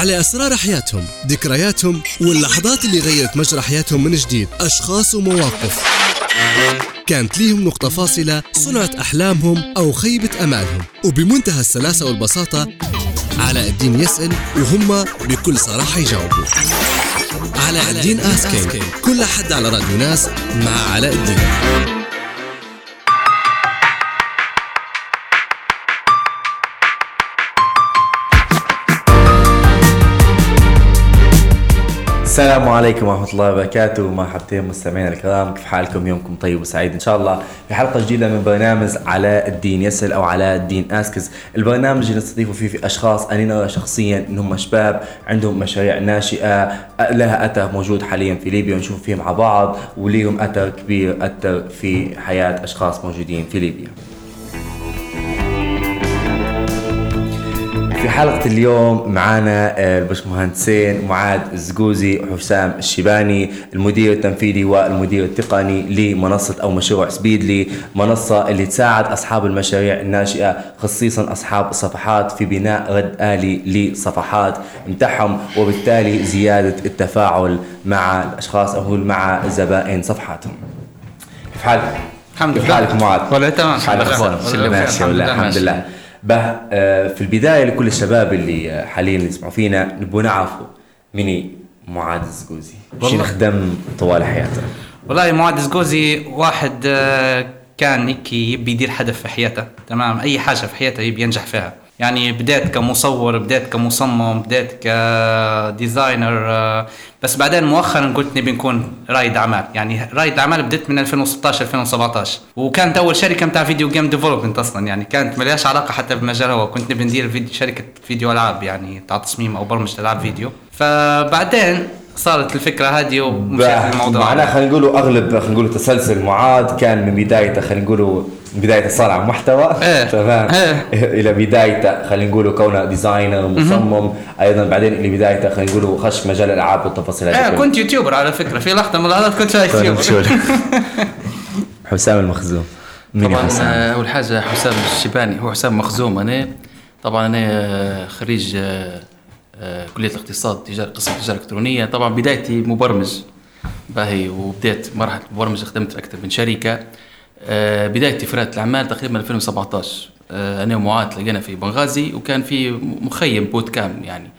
على أسرار حياتهم ذكرياتهم واللحظات اللي غيرت مجرى حياتهم من جديد أشخاص ومواقف. كانت ليهم نقطة فاصلة صنعت أحلامهم أو خيبة أمالهم. وبمنتهى السلاسة والبساطة علاء الدين يسأل وهم بكل صراحة يجاوبوا. علاء الدين آسكينج كل حد على راديو ناس مع علاء الدين. السلام عليكم ورحمة الله وبركاته. مرحبتين مستمعينا الكرام. كيف حالكم؟ يومكم طيب وسعيد إن شاء الله. في حلقة جديدة من برنامج علاء الدين. يسأل أو علاء الدين أسكز. البرنامج اللي نستضيف فيه في أشخاص أنا نرى شخصيا إنهم شباب عندهم مشاريع ناشئة لها أثر موجود حاليا في ليبيا ونشوف فيه مع بعض وليهم أثر كبير أثر في حياة أشخاص موجودين في ليبيا. في حلقة اليوم معنا آه، البشمهندسين معاذ الزقوزي وحسام الشيباني المدير التنفيذي والمدير التقني لمنصة أو مشروع سبيدلي منصة اللي تساعد أصحاب المشاريع الناشئة خصيصا أصحاب الصفحات في بناء رد آلي لصفحات متاعهم وبالتالي زيادة التفاعل مع الأشخاص أو مع زبائن صفحاتهم كيف حالك؟ الحمد كيف لله. حالك معاذ؟ والله تمام. الحمد لله. ماشي الحمد والله. لله به آه، في البداية لكل الشباب اللي آه، حاليا يسمعوا فينا نبغى نعرفوا مني معاذ الزقوزي شو. خدم طوال حياته؟ والله معاذ زقوزي واحد آه، كان هيك يبي يدير هدف في حياته تمام؟ أي حاجة في حياته يبي ينجح فيها. يعني بدأت كمصور بدأت كمصمم بدأت ك designer آه، بس بعدين مؤخرا قلت نبي نكون رائد أعمال. يعني رائد أعمال بدأت من 2016 2017 وكانت أول شركة متاع video game development أصلا. يعني كانت ملهاش علاقة حتى بمجال هو. كنت نبي ندير فيديو شركة فيديو ألعاب يعني تاع تصميم أو برمجة ألعاب فيديو. فبعدين صارت الفكرة هذه ومشيت في الموضوع معناها خلينا نقولوا أغلب خلينا نقولوا تسلسل معاذ كان من بدايته خلينا نقولوا صار عن محتوى. إيه. تمام. إيه. إلى بدايته خلينا نقولوا كونه designer مصمم أيضا بعدين إلى بدايته خلينا نقولوا خش مجال الألعاب والتفاصيل هذه كلها. كنت YouTuber على فكرة في لحظة من اللحظات كنت YouTuber. حسام المخزوم. طبعا؟ آه، أول حاجة حسام الشيباني هو حسام مخزوم أنا. طبعا أنا آه، خريج آه، كلية الاقتصاد تجارة قسم تجارة إلكترونية. طبعا بدايتي مبرمج باهي وبدأت مرحلة المبرمج خدمت أكثر من شركة. آه، بدايتي في رياده الأعمال تقريبا 2017 آه، أنا ومعاذ لقينا في بنغازي وكان في مخيم boot camp يعني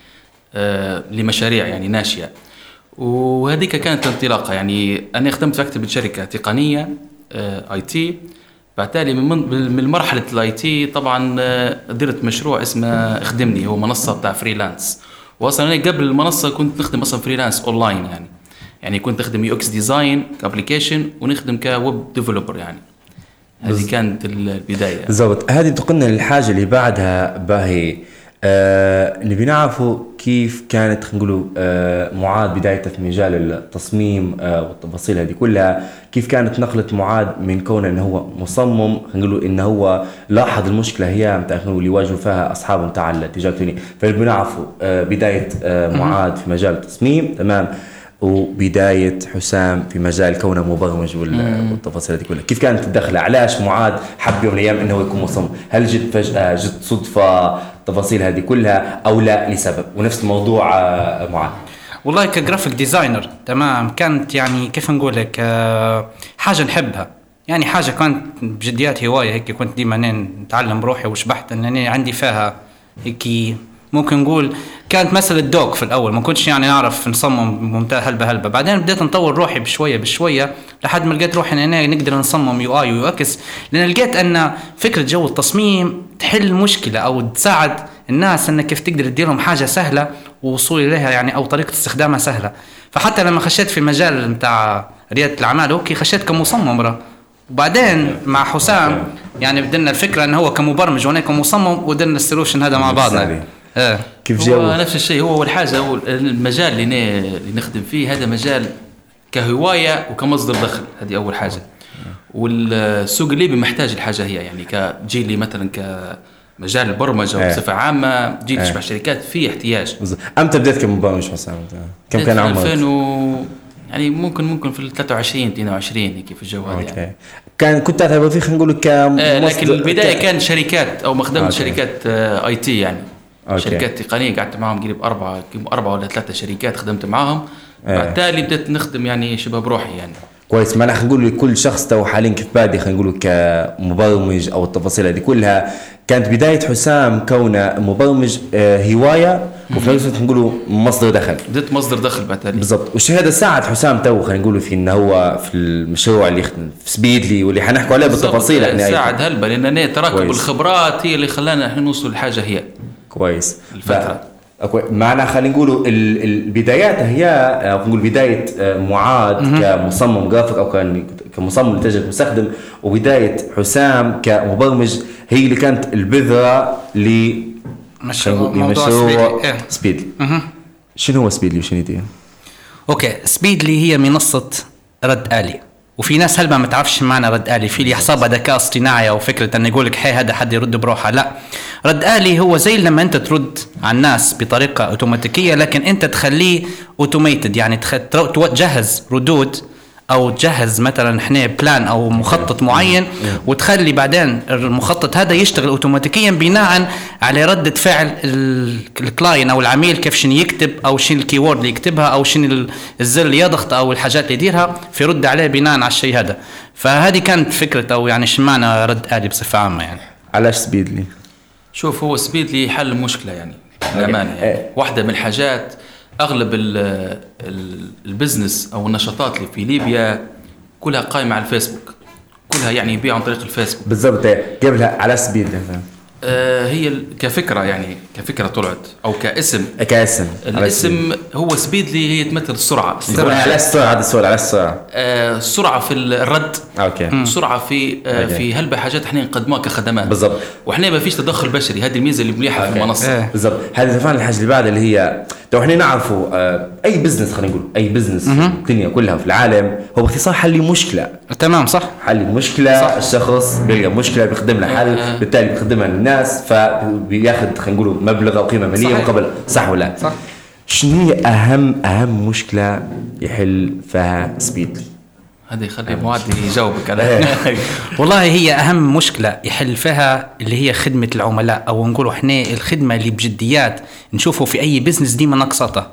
آه، لمشاريع يعني ناشئة. وهذيك كانت انطلاقة يعني أنا خدمت في من شركة تقنية IT. بعد تالي من مرحلة ال IT طبعا درت مشروع اسمه اخدمني هو منصة بتاع freelance. واصلا أنا قبل المنصة كنت نخدم أصلا freelance online يعني. يعني كنت أخدم UX design ك application ونخدم ك web developer يعني. هذه كانت البداية. بالضبط. هذه انتقلنا للحاجة اللي بعدها باهي. آه نبي نعرفوا كيف كانت خلينا نقولوا آه معاذ بدايته في مجال التصميم آه والتفاصيل هذه كلها. كيف كانت نقلة معاذ من كونه إنه هو مصمم خلينا نقولوا إنه هو لاحظ المشكلة هي نقول اللي يواجهوا فيها اصحابه متاع التجارة الالكترونية فنبي نعرفوا آه بداية آه معاذ في مجال التصميم. تمام. وبداية حسام في مجال كونه مبرمج وال- والتفاصيل هذه كلها. كيف كانت الدخلة؟ علاش معاذ حب يوم من الأيام أنه يكون مصمم؟ هل جد فجأة جد صدفة التفاصيل هذه كلها أو لا لسبب؟ ونفس الموضوع آه، معاذ. والله ك graphic designer تمام. كانت يعني كيف نقول لك آه، حاجة نحبها. يعني حاجة كانت بجديات هواية هيك كنت ديما نتعلم بروحي وشبحت إن أنا عندي فيها هيك ممكن نقول كانت مسألة دوق في الأول ما كنتش يعني نعرف نصمم ممتاز هلبة هلبة. بعدين بديت نطور روحي بشوية بشوية لحد ما لقيت روحي ان أنا نقدر نصمم UI و UX. لأن لقيت أن فكرة جو التصميم تحل مشكلة أو تساعد الناس أنك كيف تقدر تدير لهم حاجة سهلة ووصول إليها يعني أو طريقة استخدامها سهلة. فحتى لما خشيت في مجال بتاع ريادة الأعمال okay خشيت كمصمم را. وبعدين مع حسام يعني بدنا الفكرة أنه هو كمبرمج وأنا كمصمم ودنا ال solution هذا مع بعضنا. إيه كيف هو جو نفس الشيء هو اول حاجة هو المجال اللي, اللي نخدم فيه هذا مجال كهواية وكمصدر دخل هذه أول حاجة. والسوق الليبي محتاج الحاجة هي يعني كجيلي مثلا كمجال البرمجة إيه. بصفة عامة جيل إيه. تشبع شركات في احتياج. أمتى بديت كمبرمج حسام كم كان عمرك؟ 2000 و يعني ممكن ممكن في ال 23 22 هيك في الجو هذا يعني كان كنت تعتبر فيه خلينا نقول آه، لكن كمصدر- البداية ك- كان شركات أو مخدمة. شركات IT يعني. okay. شركات تقنية قعدت معاهم قريب أربعة أربعة ولا ثلاثة شركات خدمت معاهم إيه. بعد تالي بدأت نخدم يعني شبه بروحي يعني. كويس. معناها خلينا نقول لكل شخص تو حاليا كيف بادي خلينا نقول كمبرمج أو التفاصيل هذه كلها. كانت بداية حسام كونه مبرمج آه، هواية وفي نفس الوقت نقولوا مصدر دخل. بدأت مصدر دخل بعد تالي. بالضبط. والشيء هذا ساعد حسام تو خلينا نقول في انه هو في المشروع اللي يخدم في سبيدلي واللي حنحكوا عليه بالتفاصيل إحنا أيضاً. ساعد هلبا لأن تراكم. الخبرات هي اللي خلانا إحنا نوصل لحاجة هي. كويس معنا خلينا نقولوا ال- البدايات هي آه، نقول بداية آه، معاذ كمصمم جرافيك أو كان كمصمم لتجربه مستخدم وبداية حسام كمبرمج هي اللي كانت البذرة ل مشروع لمشروع سبيدلي. إيه. شنو هو سبيدلي وشنو يدير؟ okay سبيدلي هي منصة رد آلي وفي ناس هلبا ما تعرفش معنى رد آلي. في اللي يحسبها ذكاء اصطناعي أو فكرة إنه يقول لك حي هذا حد يرد بروحه. لا. رد آلي هو زي لما أنت ترد على الناس بطريقة أوتوماتيكية لكن أنت تخليه automated يعني تجهز ردود أو تجهز مثلا إحنا plan أو مخطط معين وتخلي بعدين المخطط هذا يشتغل اوتوماتيكيا بناء على ردة فعل ال- ال client أو العميل كيف شنو يكتب أو شنو ال keyword اللي يكتبها أو شنو ال- الزر اللي يضغط أو الحاجات اللي يديرها فيرد عليه بناء على الشيء هذا. فهذه كانت فكرة أو يعني شو معنى رد آلي بصفة عامة يعني. علاش سبيدلي؟ شوف هو سبيدلي حل مشكلة يعني للأمانة يعني. إيه. واحدة من الحاجات أغلب ال ال ال business أو النشاطات اللي في ليبيا كلها قائمة على الفيسبوك. كلها يعني يبيع عن طريق الفيسبوك. بالضبط. قبلها على سبيدلي آه هي كفكرة يعني كفكرة طلعت أو كاسم. كاسم. الاسم هو سبيدلي هي تمثل السرعة. سبيدلي. على السرعة. هذا السؤال على السرعة. آه السرعه في الرد. okay. سرعة في آه okay. في هلبة حاجات إحنا نقدموها كخدمات. بالضبط. وإحنا ما فيش تدخل بشري. هذه الميزة اللي مليحة في المنصة. إيه. بالضبط. هذه الحاجة اللي بعدها اللي هي لو إحنا نعرفوا آه، أي business خلينا نقول أي business في الدنيا كلها في العالم هو باختصار حل مشكلة تمام صح حل مشكلة صح. الشخص بيلقى مشكلة بيقدم لها حل آه. بالتالي بيقدمها للناس فبياخذ خلينا نقول مبلغ أو قيمة مالية. مقابل صح ولا لا؟ صح. شنو هي أهم أهم مشكلة يحل فيها سبيدلي؟ هذه خلي معاذ يجاوبك على والله هي أهم مشكلة يحل فيها اللي هي خدمة العملاء أو نقولوا إحنا الخدمة اللي بجديات نشوفه في أي business ديما نقصتها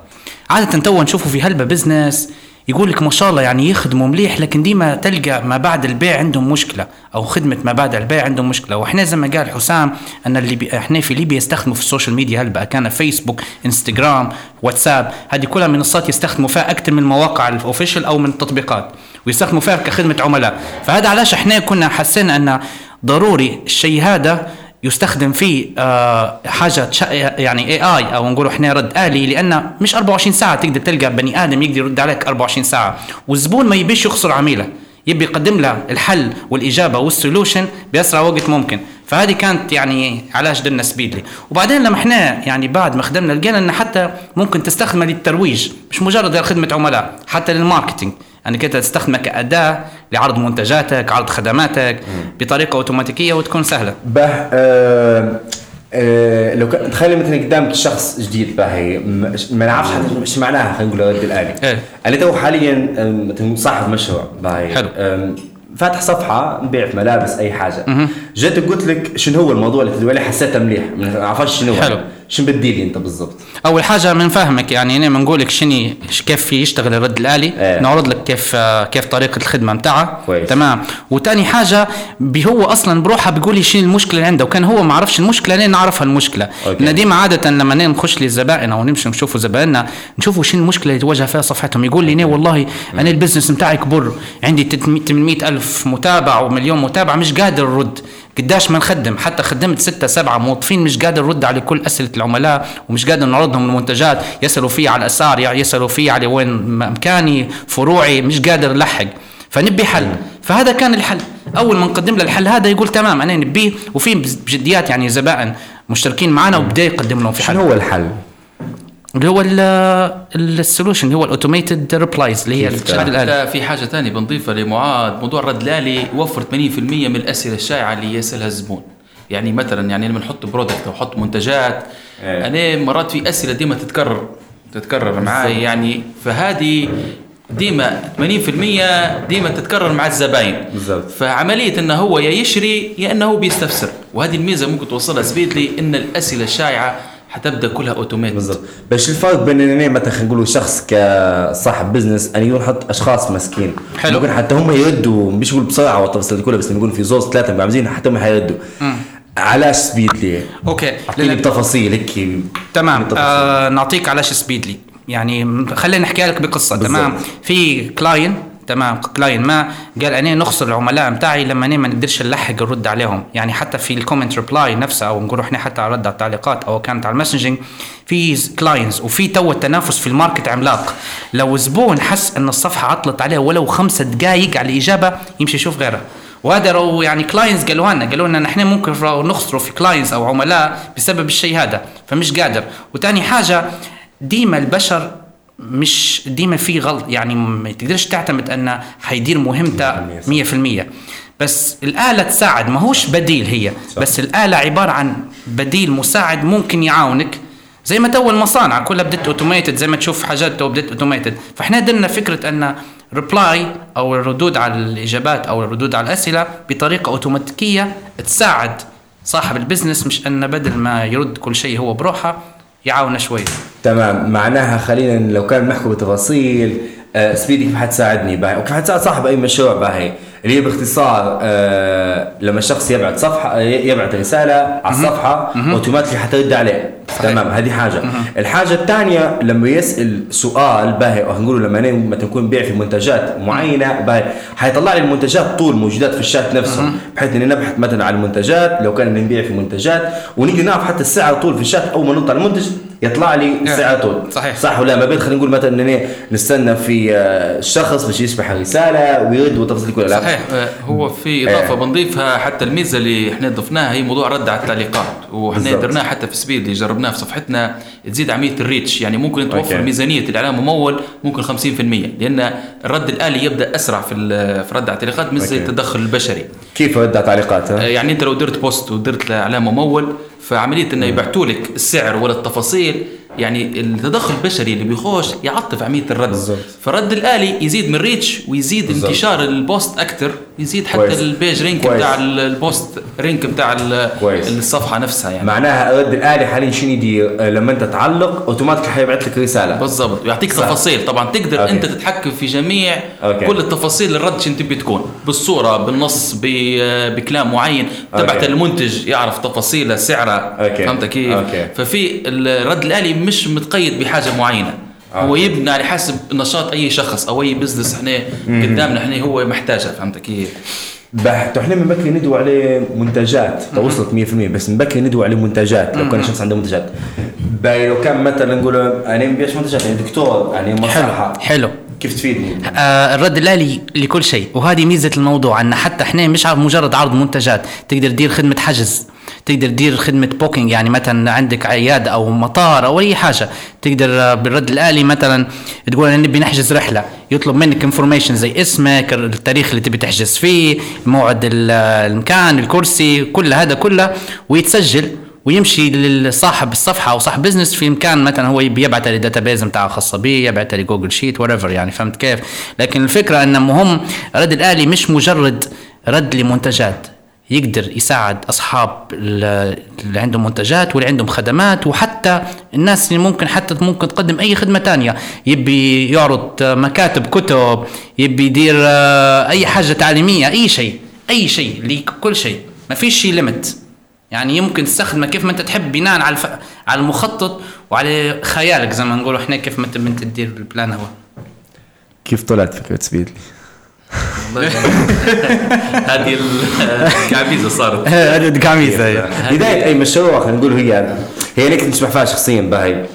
عادة تو نشوفه في هلبة business يقول لك ما شاء الله يعني يخدموا مليح لكن ديما تلقى ما بعد البيع عندهم مشكلة أو خدمة ما بعد البيع عندهم مشكلة. وإحنا زي ما قال حسام أن اللي بي إحنا في ليبيا يستخدموا في ال social media هلبة كان فيسبوك انستغرام واتساب هذه كلها منصات يستخدموا فيها أكثر من المواقع ال official أو من التطبيقات. ويستخدموا فيها كخدمة عملاء. فهذا علاش إحنا كنا حسينا أن ضروري الشيء هذا يستخدم فيه آه حاجة يعني AI أو نقولوا إحنا رد آلي لأن مش 24 ساعة تقدر تلقى بني آدم يقدر يرد عليك 24 ساعة. والزبون ما يبيش يخسر عميلة يبي يقدم له الحل والإجابة وال solution بأسرع وقت ممكن. فهذه كانت يعني علاش درنا سبيدلي وبعدين لما إحنا يعني بعد ما خدمنا لقينا إن حتى ممكن تستخدمها للترويج مش مجرد خدمة عملاء حتى لل marketing أنك أنت تستخدمها كأداة لعرض منتجاتك عرض خدماتك بطريقة أوتوماتيكية وتكون سهلة به آه آه لو كان تخيل مثلا قدامك شخص جديد باهي ما نعرفش حتى إيش معناها خلينا نقول رد الآلي إيه. أنا تو حاليا مثلا صاحب مشروع باهي حلو. فاتح صفحة نبيع في ملابس أي حاجة جيت قلت لك شنو هو الموضوع اللي تدوي عليه حسيته مليح ما عرفش شنو هو. حلو. شنو بدير لي انت بالضبط؟ أول حاجة من فهمك يعني أنا بنقول لك شنو كيف يشتغل الرد الآلي. إيه. نعرض لك كيف آه، كيف طريقة الخدمة متاعها كويس. تمام. وتاني حاجة هو أصلا بروحه بيقول لي شنو المشكلة اللي عنده. وكان هو ما عرفش المشكلة لين نعرفها المشكلة. لأن ديما عادة لما نخش للزبائن أو نمشي نشوفوا زبائننا نشوفوا شنو المشكلة اللي تواجه فيها صفحتهم. يقول لي "نا والله أنا ال business متاعي كبر. عندي 800 ألف متابع ومليون متابع مش قادر أرد. قداش ما نخدم حتى خدمت ستة سبعة موظفين مش قادر نرد على كل أسئلة العملاء ومش قادر نعرضهم المنتجات يسألوا فيه على الأسعار يعني يسألوا فيه على وين مكاني فروعي مش قادر ألحق فنبي حل. فهذا كان الحل. أول ما نقدم له الحل هذا يقول تمام أنا نبيه. وفي بجديات يعني زبائن مشتركين معنا وبدأ يقدم لهم في حل. شنو هو الحل؟ اللي هو ال solution اللي هو ال automated replies اللي هي الآلية حتى في حاجة ثانية بنضيفها لمعاذ موضوع الرد الآلي يوفر 80% من الأسئلة الشائعة اللي يسألها الزبون. يعني مثلا يعني لما نحط product أو نحط منتجات إيه. أنا مرات في أسئلة ديما تتكرر تتكرر معي يعني فهذه ديما 80% ديما تتكرر مع الزباين. بالضبط. فعملية إنه هو يا يشري يا إنه بيستفسر. وهذه الميزة ممكن توصلها سبيدلي إن الأسئلة الشائعة حتبدأ كلها automated بالضبط. بس الفرق بين اننا مثلا خلينا نقول شخص كصاحب business ان ينحط أشخاص مسكين. حلو. ممكن حتى هم يردوا مش يقول بسرعة دي كلها بس يكون في زوز ثلاثة معمزين حتى هم حيردوا. علاش سبيدلي okay. أعطيني بتفاصيل هيك تمام. آه نعطيك علاش سبيدلي يعني خلينا نحكي لك بقصة بالضبط. تمام. في client تمام. client ما قال أنا نخسر العملاء بتاعي لما أنا ما نقدرش نلحق نرد عليهم. يعني حتى في ال comment reply نفسها أو نقول إحنا حتى على رد على التعليقات أو كانت على ال messaging في clients وفي تو التنافس في ال market عملاق. لو زبون حس إن الصفحة عطلت عليه ولو خمسة دقائق على الإجابة يمشي يشوف غيرها. وهذا رو يعني clients قالوا لنا قالوا لنا نحن ممكن رو نخسروا في clients أو عملاء بسبب الشيء هذا فمش قادر. وتاني حاجة ديما البشر مش ديما في غلط. يعني ما تقدرش تعتمد انه حيدير مهمته 100% بس الآلة تساعد. ما هوش بديل هي. بس الآلة عبارة عن بديل مساعد ممكن يعاونك. زي ما تو المصانع كلها بدت automated زي ما تشوف حاجات تو بدت automated فإحنا درنا فكرة أن reply أو الردود على الإجابات أو الردود على الأسئلة بطريقة اوتوماتيكيه تساعد صاحب ال business مش أن بدل ما يرد كل شيء هو بروحه يعاونه شوي. تمام. معناها خلينا لو كان نحكوا بتفاصيل آه سبيدي كيف حتساعدني باهي؟ وكيف حتساعد صاحب أي مشروع باهي؟ اللي هي باختصار آه لما الشخص يبعت صفحة يبعت رسالة على الصفحة اوتوماتيكي حترد عليه. تمام هذه حاجة الحاجة الثانية لما يسأل سؤال باهي نقول لما أنا مثلا نكون بيع في منتجات معينة باهي حيطلع لي المنتجات طول موجودات في الشات نفسه بحيث إني نبحث مثلا عن المنتجات لو كان نبيع في منتجات ونيجي نعرف حتى السعر طول في الشات أول ما نطلع المنتج يطلع لي السعر طول صحيح. صح ولا ما بين خلينا نقول مثلا اننا نستنى في آه، الشخص باش يشبح الرسالة ويرد والتفاصيل كلها صحيح. آه، هو في إضافة إيه. بنضيفها حتى الميزة اللي إحنا ضفناها هي موضوع رد على التعليقات بالضبط. درناها حتى في سبيد اللي جربناه في صفحتنا تزيد عملية ال reach يعني ممكن توفر okay. ميزانية الإعلام ممول ممكن 50% لأن الرد الآلي يبدأ أسرع في في رد على التعليقات مش زي. التدخل البشري كيف رد على تعليقات آه،؟ يعني أنت لو درت post ودرت له اعلان ممول فعملية إنه يبعثوا لك السعر ولا التفاصيل يعني التدخل البشري اللي بيخش يعطف عمليه الرد بالضبط. فالرد الآلي يزيد من reach ويزيد بالضبط. انتشار ال post أكثر يزيد حتى كويس. ال page rank. بتاع ال- ال post rank بتاع. الصفحة نفسها يعني معناها الرد الآلي حاليا شنو يدير آه، لما أنت تعلق أوتوماتيك حيبعث لك رسالة بالضبط ويعطيك. تفاصيل طبعا تقدر okay. أنت تتحكم في جميع okay. كل التفاصيل الرد شنو تبي تكون بالصورة بالنص ب- بكلام معين تبعت okay. المنتج يعرف تفاصيله سعره. فهمت كيف. ففي الرد الآلي مش متقيد بحاجة معينة. هو okay. يبنى على حسب نشاط أي شخص أو أي business إحنا قدامنا إحنا هو محتاجها فهمت كيف؟ بحت إحنا من بكري ندوي عليه منتجات. تو وصلت 100% بس من بكري ندوي عليه منتجات لو كان شخص عنده منتجات. لو كان مثلا نقول أنا نبيعش منتجات يعني دكتور يعني مصحه حلو. كيف تفيدني؟ آه الرد الآلي لكل شيء وهذه ميزة الموضوع إن حتى إحنا مش مجرد عرض منتجات تقدر تدير خدمة حجز. تقدر تدير خدمة booking يعني مثلا عندك عيادة أو مطار أو أي حاجة تقدر بالرد الآلي مثلا تقول أنا نبي نحجز رحلة يطلب منك information زي اسمك التاريخ اللي تبي تحجز فيه موعد ال- المكان الكرسي كل هذا كله ويتسجل ويمشي لصاحب الصفحة أو صاحب business في مكان مثلا هو يبي يبعث لي database بتاعه خاصة به يبعث لي Google Sheet whatever يعني فهمت كيف؟ لكن الفكرة إن مهم الرد الآلي مش مجرد رد لمنتجات. يقدر يساعد أصحاب ال- اللي عندهم منتجات واللي عندهم خدمات وحتى الناس اللي ممكن حتى ممكن تقدم أي خدمة تانية. يبي يعرض مكاتب كتب يبي يدير آه، أي حاجة تعليمية أي شيء أي شيء لكل شيء. ما فيش شيء limit يعني يمكن تستخدمه كيف ما انت تحب بناء على الف... على المخطط وعلى خيالك زي ما نقولوا إحنا كيف ما أنت تدير ال plan هو. كيف طلعت فكرة سبيدلي؟ هذه الكعبيزة صارت. هذا دقاميزه بداية أي مشروع خلينا نقول هي هي انك تشبح فيها شخصيا باهي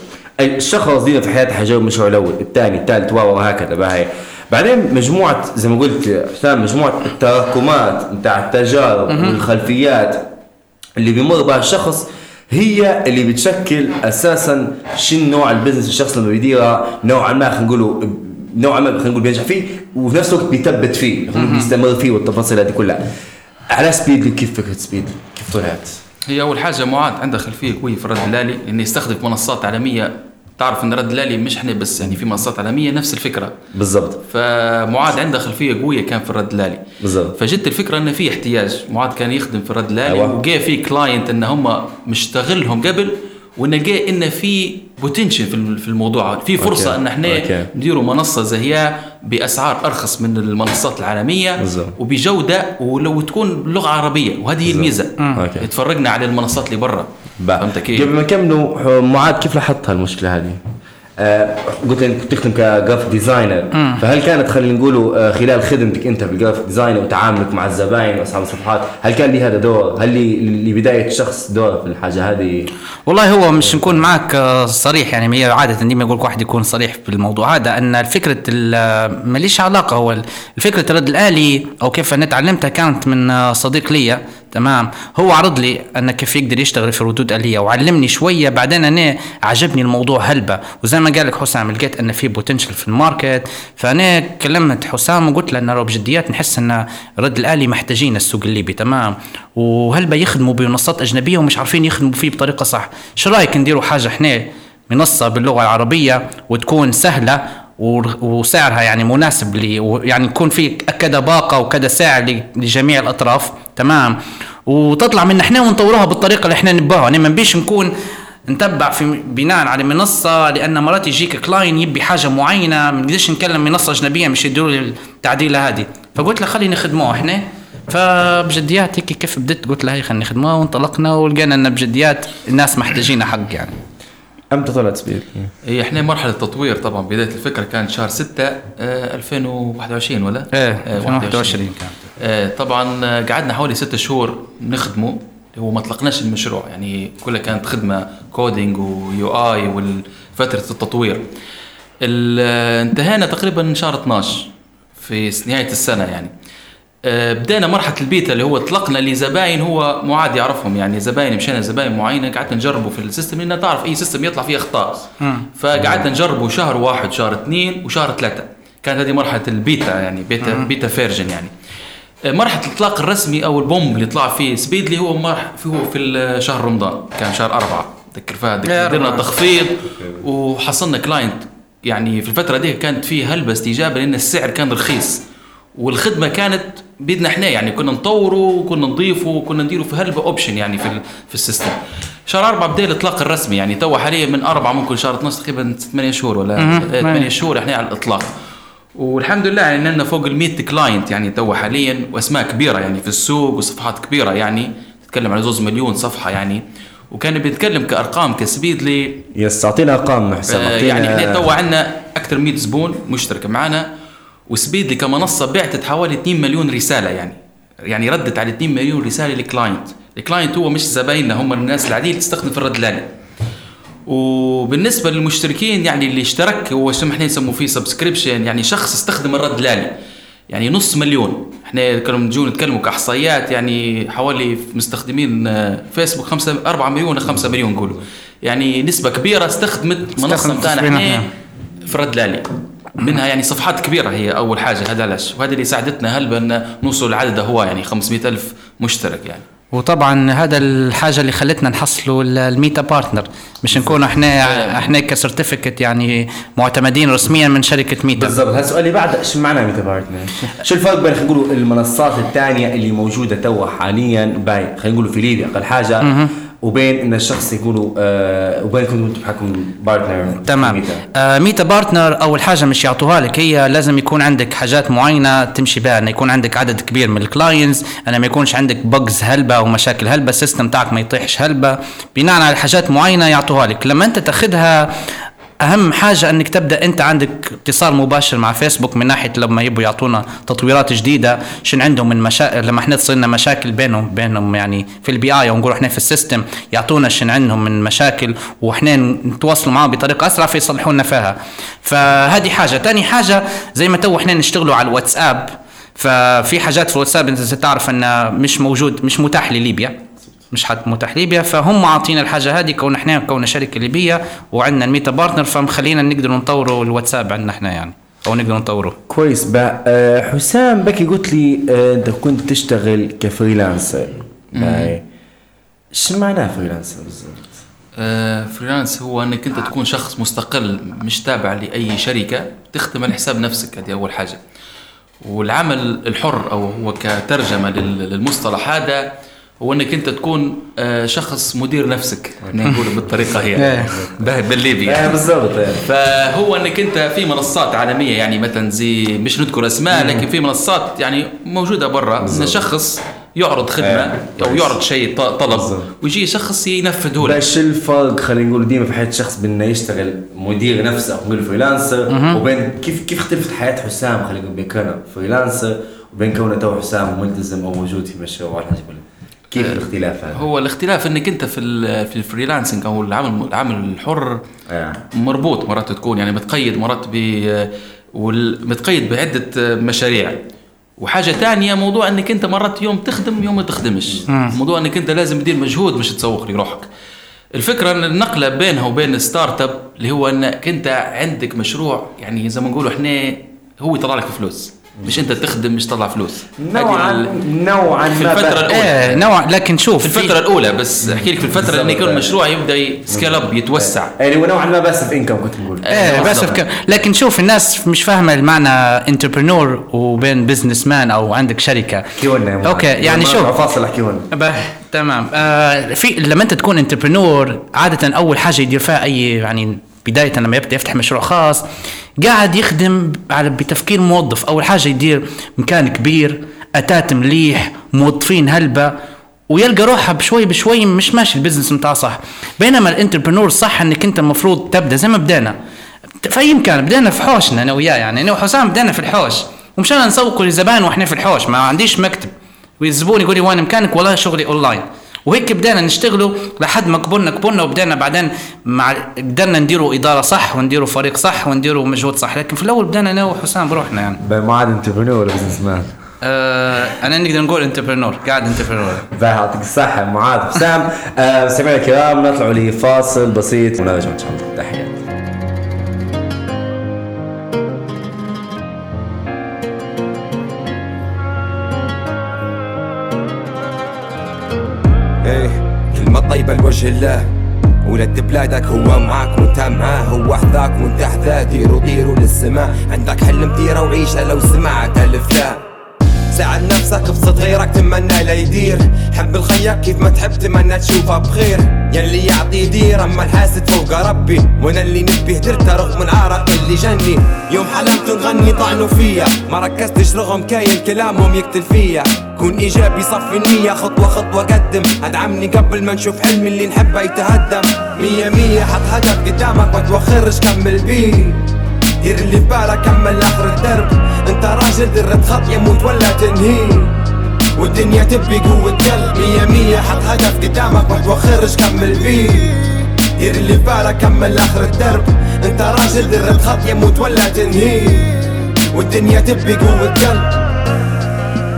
الشخص دينا في حياته حيجاوب المشروع الأول الثاني الثالث وهكذا باهي بعدين مجموعة زي ما قلت حسام مجموعة التراكمات بتاع التجارب والخلفيات اللي بيمر بها الشخص هي اللي بتشكل أساسا شنو نوع ال business الشخص لما بيديرها نوعا ما خلينا نقولوا نوعا ما خلينا نقول بينجح فيه وفي نفس الوقت بيثبت فيه بيستمر فيه والتفاصيل هذه كلها. على سبيد كيف فكرة سبيد كيف طلعت؟ هي أول حاجة معاذ عنده خلفية قويه في الرد الآلي لأنه يستخدم منصات عالميه تعرف إن الرد الآلي مش إحنا بس يعني في منصات عالميه نفس الفكرة. بالضبط. فمعاذ عنده خلفية قوية كان في الرد الآلي. بالضبط. فجت الفكرة إنه في احتياج. معاذ كان يخدم في الرد الآلي أيوة. وجاء في client إن هم مشتغلهم قبل ونلقى إن في potential في الم- في الموضوع في فرصة okay. إن إحنا. نديروا منصة زيها بأسعار أرخص من المنصات العالمية بالظبط. وبجودة ولو تكون باللغة العربيه وهذه هي الميزة okay. تفرقنا على المنصات اللي برا. فهمت كيف؟ قبل ما نكملوا معاذ كيف لاحظت هالمشكلة هذه؟ آه قلت انك كنت تخدم ك graphic designer فهل كانت خلينا نقولوا آه خلال خدمتك انت بال graphic designer وتعاملك مع الزباين وأصحاب الصفحات هل كان لي هذا دور؟ هل لي لبداية شخص دور في الحاجة هذه؟ والله هو مش نكون معك آه، صريح يعني هي عادة ديما يقول لك واحد يكون صريح بالموضوع هذا أن ال- ماليش علاقة هو الفكرة الرد الآلي أو كيف أنا تعلمتها كانت من صديق لي تمام. هو عرض لي ان كيف يقدر يشتغل في ردود آلية وعلمني شوية. بعدين أنا عجبني الموضوع هلبة. وزي ما قال لك حسام لقيت أن في potential في ال market. فأنا كلمت حسام وقلت له انه بجديات نحس أن الرد الآلي محتاجين السوق الليبي. تمام. وهلبة يخدموا بمنصات أجنبية ومش عارفين يخدموا فيه بطريقة صح. شو رأيك نديروا حاجة إحنا؟ منصة باللغة العربية وتكون سهلة و- وسعرها يعني مناسب لي يعني يكون في كذا باقة وكذا سعر لجميع الأطراف. تمام. وتطلع من إحنا ونطورها بالطريقة اللي إحنا نباها يعني ما نبيش نكون نتبع في بناء على منصة لأن مرات يجيك client يبي حاجة معينة ما نقدرش نكلم منصة أجنبية مش يديروا لي التعديلة هذه. فقلت له خلينا نخدموها إحنا. فبجديات هيك كيف بديت قلت لها هي خلينا نخدموها. وانطلقنا ولقينا إن بجديات الناس محتاجينها حق يعني. أمتى طلعت سبيد؟ هي إحنا مرحلة تطوير طبعا بداية الفكرة كانت شهر 6 آه 2021 ولا؟ إيه آه، 2021 كانت آه، طبعا آه، قعدنا حوالي ستة شهور نخدمه هو ما اطلقناش المشروع يعني كلها كانت خدمة coding و UI وفتره التطوير. ال- آه، انتهينا تقريبا شهر 12 في نهاية السنة يعني. آه، بدينا مرحلة البيتا اللي هو اطلقنا لزباين هو معاد يعرفهم يعني زباين مشينا زباين معينة قعدنا نجربه في ال system لأن تعرف أي system يطلع فيه أخطاء. فقعدنا نجربه شهر واحد شهر اثنين وشهر ثلاثة كانت هذه مرحلة البيتا يعني beta beta version يعني. مرحله الاطلاق الرسمي أو ال boom اللي طلع فيه Speedly هو مرح هو في شهر رمضان كان شهر أربعة. تذكر فيها درنا. تخفيض وحصلنا client. يعني في الفترة دي كانت في هلبة استجابه لأن السعر كان رخيص. والخدمة كانت بيدنا إحنا. يعني كنا نطوره وكنا نضيفه وكنا نديره في هلبة option يعني في في ال system. شهر أربعة بدأ الإطلاق الرسمي. يعني تو حاليا من أربعة ممكن شهر 12 تقريبا 8 شهور ولا مهم. 8 شهور إحنا على الإطلاق. والحمد لله يعني لنا فوق ال 100 client يعني تو حاليا وأسماء كبيرة يعني في السوق وصفحات كبيرة يعني. تتكلم على زوز مليون صفحة يعني. وكان بيتكلم كأرقام ك Speedly. yes أعطينا أرقام حسام آه، أعطينا- يعني إحنا تو عندنا أكثر من 100 زبون مشترك معنا. و Speedly كمنصة بعتت حوالي 2 مليون رسالة يعني. يعني ردت على 2 مليون رسالة ل client ال client هو مش زبايننا هم الناس العاديه اللي تستخدم في الرد الآلي. وبالنسبة للمشتركين يعني اللي اشترك هو شو إحنا نسموه فيه سبسكريبشن يعني شخص استخدم الرد الآلي يعني نص مليون. إحنا كنا نجوا نتكلموا كأحصائيات يعني حوالي مستخدمين فيسبوك 5 4 مليون 5 مليون نقولوا يعني نسبة كبيرة استخدمت منصة بتاعنا. في الرد الآلي منها يعني صفحات كبيرة هي أول حاجة هذا علاش وهذا اللي ساعدتنا هل بان نوصل لعدد هو يعني 500 ألف مشترك يعني. وطبعا هذا الحاجة اللي خلتنا نحصلوا ال- ال Meta partner. مش نكون إحنا إحنا ك certificate يعني معتمدين رسميا من شركة ميتا. بالضبط. هذا السؤال اللي بعده إيش معناه Meta partner؟ شو الفرق بين خلينا المنصات الثانية اللي موجودة توا حاليا باهي خلينا نقول في ليبيا أقل حاجة؟ وبين إن الشخص يكونوا آه وبين كنتوا أنتم بحكم partner تمام. ميتا. آه Meta partner أول حاجة مش يعطوها لك هي لازم يكون عندك حاجات معينة تمشي بها إنه يكون عندك عدد كبير من ال clients أنا ما يكونش عندك bugs هلبة ومشاكل هلبة ال system تاعك ما يطيحش هلبة. بناء على حاجات معينة يعطوها لك. لما أنت تاخذها أهم حاجة إنك تبدأ أنت عندك اتصال مباشر مع فيسبوك من ناحية لما يبوا يعطونا تطويرات جديدة شن عندهم من مشاكل لما إحنا تصير لنا مشاكل بينهم بينهم يعني في ال API ونقول إحنا في ال system يعطونا شن عندهم من مشاكل وإحنا نتواصلوا معاهم بطريقة أسرع فيصلحوا لنا فيها. فهذه حاجة. ثاني حاجة زي ما تو إحنا نشتغلوا على الواتساب ففي حاجات في الواتساب انت تعرف إنه مش موجود مش متاح لليبيا. مش حد متاح ليبيا فهم عاطينا الحاجة هذه كون إحنا كون شركة ليبية وعندنا ال Meta partner فمخلينا نقدر نطوروا الواتساب عندنا إحنا يعني أو نقدر نطوره. كويس. بقى آه حسام بكري قلت لي آه أنت كنت تشتغل ك freelancer. إيش معناه freelancer بالضبط؟ آه، freelance هو أنك أنت تكون شخص مستقل مش تابع لأي شركة تخدم على حساب نفسك. هذه أول حاجة. والعمل الحر أو هو كترجمة لل- للمصطلح هذا هو إنك أنت تكون آه، شخص مدير نفسك نقول بالطريقة هي إيه. بالليبي آه، بالضبط. فهو إنك أنت في منصات عالمية يعني مثلا زي مش نذكر أسماء لكن في منصات يعني موجودة برا إن شخص يعرض خدمة إيه. أو يعرض شيء ط- طلب. ويجي شخص ينفذه لك باش الفرق خلينا نقول ديما في حياة الشخص بأنه يشتغل مدير نفسه أو نقول freelancer وبين كيف كيف اختلفت حياة حسام خلينا نقول بين كونه freelancer وبين كونه تو حسام ملتزم أو موجود في مشروع ولا حاجة كيف الاختلاف هذا؟ هو الاختلاف إنك أنت في ال- في ال freelancing أو العمل العمل الحر آه. مربوط مرات تكون يعني متقيد مرات ب متقيد بعدة مشاريع. وحاجة ثانية موضوع إنك أنت مرات يوم تخدم يوم ما تخدمش. موضوع إنك أنت لازم تدير مجهود باش تسوق لروحك. الفكرة إن النقلة بينها وبين startup اللي هو إنك أنت عندك مشروع يعني زي ما نقولوا إحنا هو يطلع لك فلوس. مش انت تخدم مش تطلع فلوس. نوعا ال- نوعا في ما الفترة بقى- الأولى. إيه نوع لكن شوف في الفترة الأولى بس أحكي لك في الفترة إن يكون. المشروع يبدأ سكيل أب يتوسع. يعني هو نوعا ما باسف انكم كنت نقول. إيه بس بالضبط. بك... لكن شوف الناس مش فاهمة المعنى انتربرنور وبين بزنس مان أو عندك شركة. أحكي لنا. أوكي يعني شوف. فاصل أحكي لنا تمام. آه في لما أنت تكون انتربرنور عادة أول حاجة يدير فيها اي يعني بداية لما يبدأ يفتح مشروع خاص قاعد يخدم على بتفكير موظف. أول حاجة يدير مكان كبير أثاث مليح موظفين هلبة ويلقى روحه بشوي بشوي مش ماشي ال business متاعه صح. بينما ال entrepreneur صح إنك أنت المفروض تبدأ زي ما بدينا. في أي مكان بدينا في حوشنا أنا وياه يعني. أنا وحسام بدينا في الحوش. ومشينا نسوقوا للزبائن وإحنا في الحوش ما عنديش مكتب. والزبون يقول لي وين مكانك؟ والله شغلي أونلاين. وهيك بدينا نشتغلوا لحد ما كبرنا كبرنا وبدينا بعدين مع قدرنا نديروا إدارة صح ونديروا فريق صح ونديروا مجهود صح لكن في الأول بدينا أنا وحسام بروحنا يعني. معاذ entrepreneur ولا businessman؟ آه أنا نقدر نقول entrepreneur قاعد entrepreneur باهي يعطيك الصحة معاذ حسام. آه، مستمعينا الكرام نطلعوا لفاصل بسيط ونرجع إن شاء الله. تحياتي الله ولد بلادك هو معاك وانت معاه. هو حذاك وانت حذاه ديروا ديروا للسماء. عندك حلم ديرة وعيشة لو سمعت الافلام ساعد نفسك ابسط غيرك تمنى لا يدير. حب الخيك كيف ما تحب تمنى تشوفه بخير. يلي يعطي يدير أما الحاسد فوق ربي. وأنا اللي نبيه درته رغم العرق اللي جني. يوم حلمت نغني طعنوا فيا ما ركزتش رغم كاين كلامهم يقتل فيا. كون إيجابي صفي النية خطوة خطوة قدم. أدعمني قبل ما نشوف حلمي اللي نحبه يتهدم. مية مية حط هدف قدامك ما توخرش كمل بيه. دير اللي في بالك كمل آخر الدرب. أنت راجل درت خط يموت ولا تنهيه والدنيا تبي قوة قلب مية مية حط هدف قدامك ما توخرش كمل بيه دير اللي في بالك كمل آخر الدرب. أنت راجل درت خط يموت ولا تنهيه والدنيا تبي قوة قلب.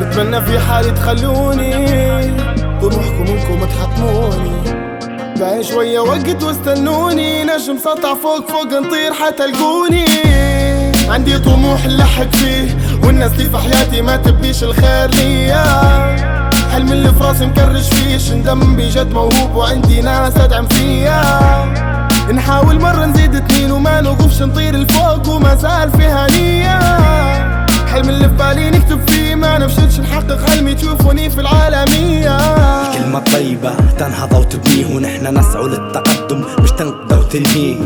بتمنى في حالي تخلوني طموحكم إنكم تحطموني. باقي شوية وقت واستنوني. نجم سطع فوق فوق نطير حتلقوني عندي طموح نلحق فيه والناس اللي في حياتي ما تبيش الخير ليا. حلم اللي في راسي مكرش فيه شندم بجد موهوب وعندي ناس أدعم فيا. نحاول مرة نزيد اتنين وما نوقفش نطير لفوق وما زال فيها نية. حلم اللي في بالي نكتب فيه. ما نفشلش نحقق حلمي. تشوفوني في العالمية. كلمة طيبة تنهض وتبنيه ونحن نسعى للتقدم. مش تنقذ وتنهيه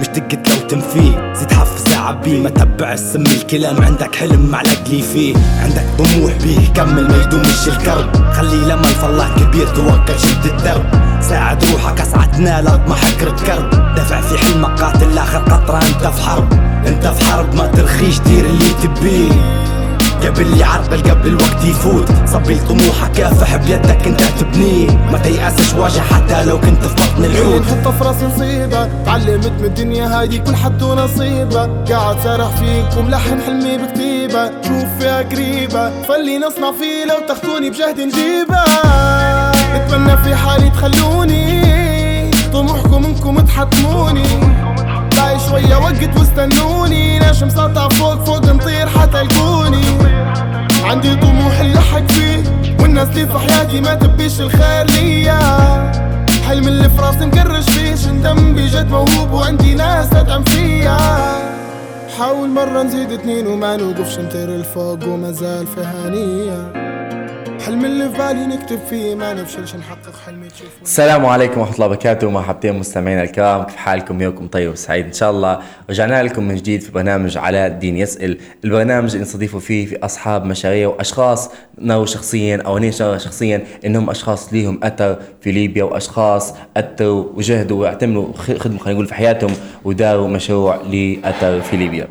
مش تقت لو تنفيه. زيد حفز عبيه ما تبع السم الكلام. عندك حلم معلق لي فيه. عندك طموح بيه كمل ما يدومش الكرب. خلي لما الفلاح كبير توكل شد الدرب. ساعد روحك اسعى تنال اطمحك ركرب دافع في حلمك قاتل آخر قطرة أنت في حرب. انت في حرب ما ترخيش دير اللي تبيه قبل يعرقل قبل الوقت يفوت. صبي طموحك كافح بيدك انت تبنيه ما تيأسش واجه حتى لو كنت في بطن اللي الحوت. نحطه في راسي نصيبة. تعلمت من الدنيا هادي كل حد ونصيبة قاعد سارح فيك وملحن حلمي بكتيبة شوف فيها قريبة. فاللي نصنع فيه لو تاخدوني بجهد نجيبه. بتمنى في حالي تخلوني. طموحكم انكم تحطموني. باقي شوية وقت واستنوني. نجم سطع فوق فوق نطير حتلقوني عندي طموح نلحق فيه والناس اللي في حياتي ما تبيش الخير ليا. حلم اللي في راسي مكرش فيه شندم بجد موهوب وعندي ناس تدعم فيا. حاول مرة نزيد اتنين وما نوقفش نطير الفوق وما زال فيها نية الحلم اللي في بالي نكتب فيه ما نفشلش نحقق حلمي تشوفه السلام عليكم ورحمة الله وبركاته مرحبتين مستمعينا الكرام كيف حالكم؟ يومكم طيب وسعيد إن شاء الله. رجعنا لكم من جديد في برنامج علاء الدين يسأل. البرنامج اللي نستضيفوا فيه في أصحاب مشاريع وأشخاص نروا شخصيا أو أنا شرى شخصيا إنهم أشخاص ليهم أثر في ليبيا وأشخاص أثروا وجهدوا واعتملوا خدمة خلينا نقول في حياتهم وداروا مشروع لأثر في ليبيا.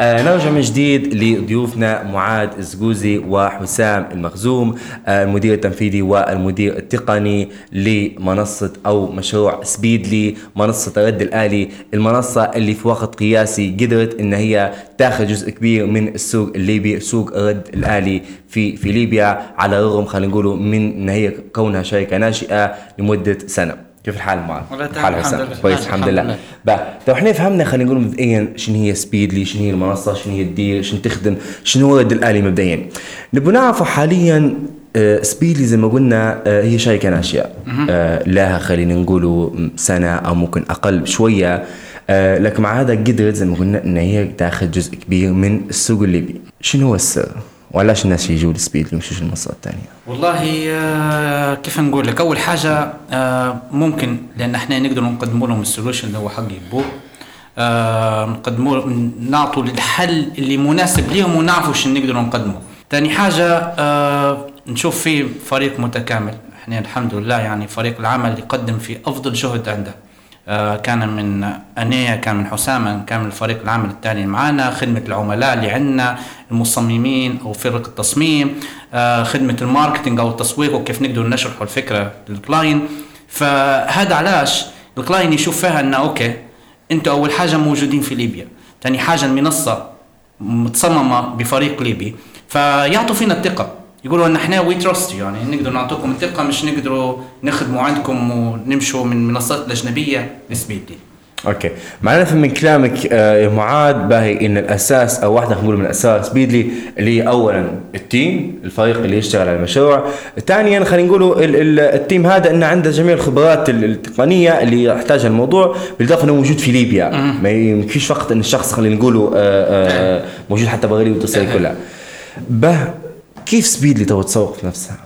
آه نرجع من جديد لضيوفنا معاذ الزقوزي وحسام المخزوم. المدير التنفيذي والمدير التقني لمنصة أو مشروع سبيدلي منصة الرد الآلي. المنصة اللي في وقت قياسي قدرت إن هي تاخذ جزء كبير من السوق الليبي سوق الرد الآلي في في ليبيا على الرغم خلينا نقولوا من إن هي كونها شركة ناشئة لمدة سنة. كيف الحال معاذ؟ والله تمام، الحمد لله. كويس الحمد لله. بقى لو إحنا فهمنا خلينا نقول مبدئيا شنو هي Speedly شنو هي المنصة شنو هي تدير شنو تخدم شنو هو الرد الآلي مبدئيا نبغى نعرف حاليا آه، Speedly زي ما قلنا آه، هي شركه ناشئه آه، لها خلينا نقولوا سنة أو ممكن أقل شوية آه، لكن مع هذا قدرت زي ما قلنا إن هي تاخذ جزء كبير من السوق الليبي شنو هو السر؟ وعلاش الناس يجوا ل Speedly ومش المنصات الثانية؟ والله آه، كيف نقول لك؟ أول حاجة آه، ممكن لأن إحنا نقدر نقدموا لهم ال solution اللي هو حق يبوه. آه، نقدموا نعطوا الحل اللي مناسب ليهم ونعرفوا شو نقدر نقدمه ثاني حاجة نشوف فيه فريق متكامل. إحنا الحمد لله يعني فريق العمل يقدم في أفضل جهد عنده. كان من أنية كان من حسام كان من الفريق العمل الثاني معنا خدمة العملاء اللي عندنا المصممين أو فرق التصميم آه، خدمة ال marketing أو التسويق وكيف نقدر نشرح الفكرة لل client. فهذا علاش ال client يشوف فيها أنه okay أنتوا أول حاجة موجودين في ليبيا ثاني حاجة المنصة متصممة بفريق ليبي فيعطوا فينا الثقة. يقولوا ان إحنا we trust يعني نقدر نعطيكم الثقة مش نقدروا نخدموا عندكم ونمشوا من منصات الاجنبيه لسبيدلي okay. معناته من كلامك آه، يا معاذ باهي إن الأساس أو واحدة خلينا نقول من الأساس سبيدلي اللي هي اولا ال team الفريق اللي يشتغل على المشروع. ثانيا خلينا نقولوا ال- ال- ال team هذا إنه عنده جميع الخبرات ال- التقنية اللي يحتاجها الموضوع بالإضافة إنه موجود في ليبيا. ما يمكنش فقط إن الشخص خلينا نقولوا آه، آه، موجود حتى بغير وتصير كلها. باهي كيف سبيدلي تو تسوق في نفسها؟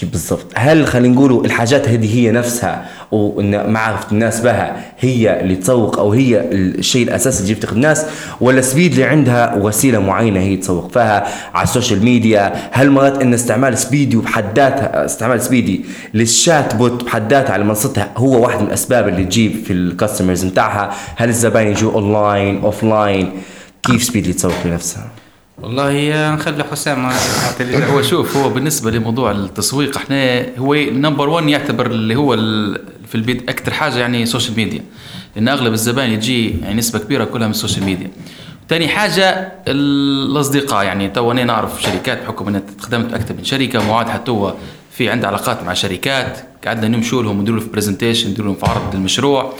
كيف بالضبط؟ هل خلينا نقولوا الحاجات هذه هي نفسها وان معرفه الناس بها هي اللي تسوق أو هي الشيء الأساسي اللي يفتقد الناس ولا سبيدلي عندها وسيلة معينة هي تسوق فيها على ال social media؟ هل مرات إن استعمال سبيدلي بحد ذاتها استعمال سبيدي لل chatbot بحد ذاتها على منصتها هو واحد من الأسباب اللي تجيب في ال customers بتاعها؟ هل الزباين يجوا online offline؟ كيف سبيدلي تسوق لنفسها؟ والله نخلي حسام هو شوف هو بالنسبة لموضوع التسويق إحنا هو نمبر 1 يعتبر اللي هو في البيت أكثر حاجة يعني ال social media لأن أغلب الزبائن يجي يعني نسبة كبيرة كلها من ال social media ثاني حاجة الأصدقاء يعني تو أنا نعرف شركات بحكم اني خدمت أكثر من شركة معاذ حتى هو في عنده علاقات مع شركات قعدنا نمشوا لهم نديروا في presentation نديروا لهم في عرض المشروع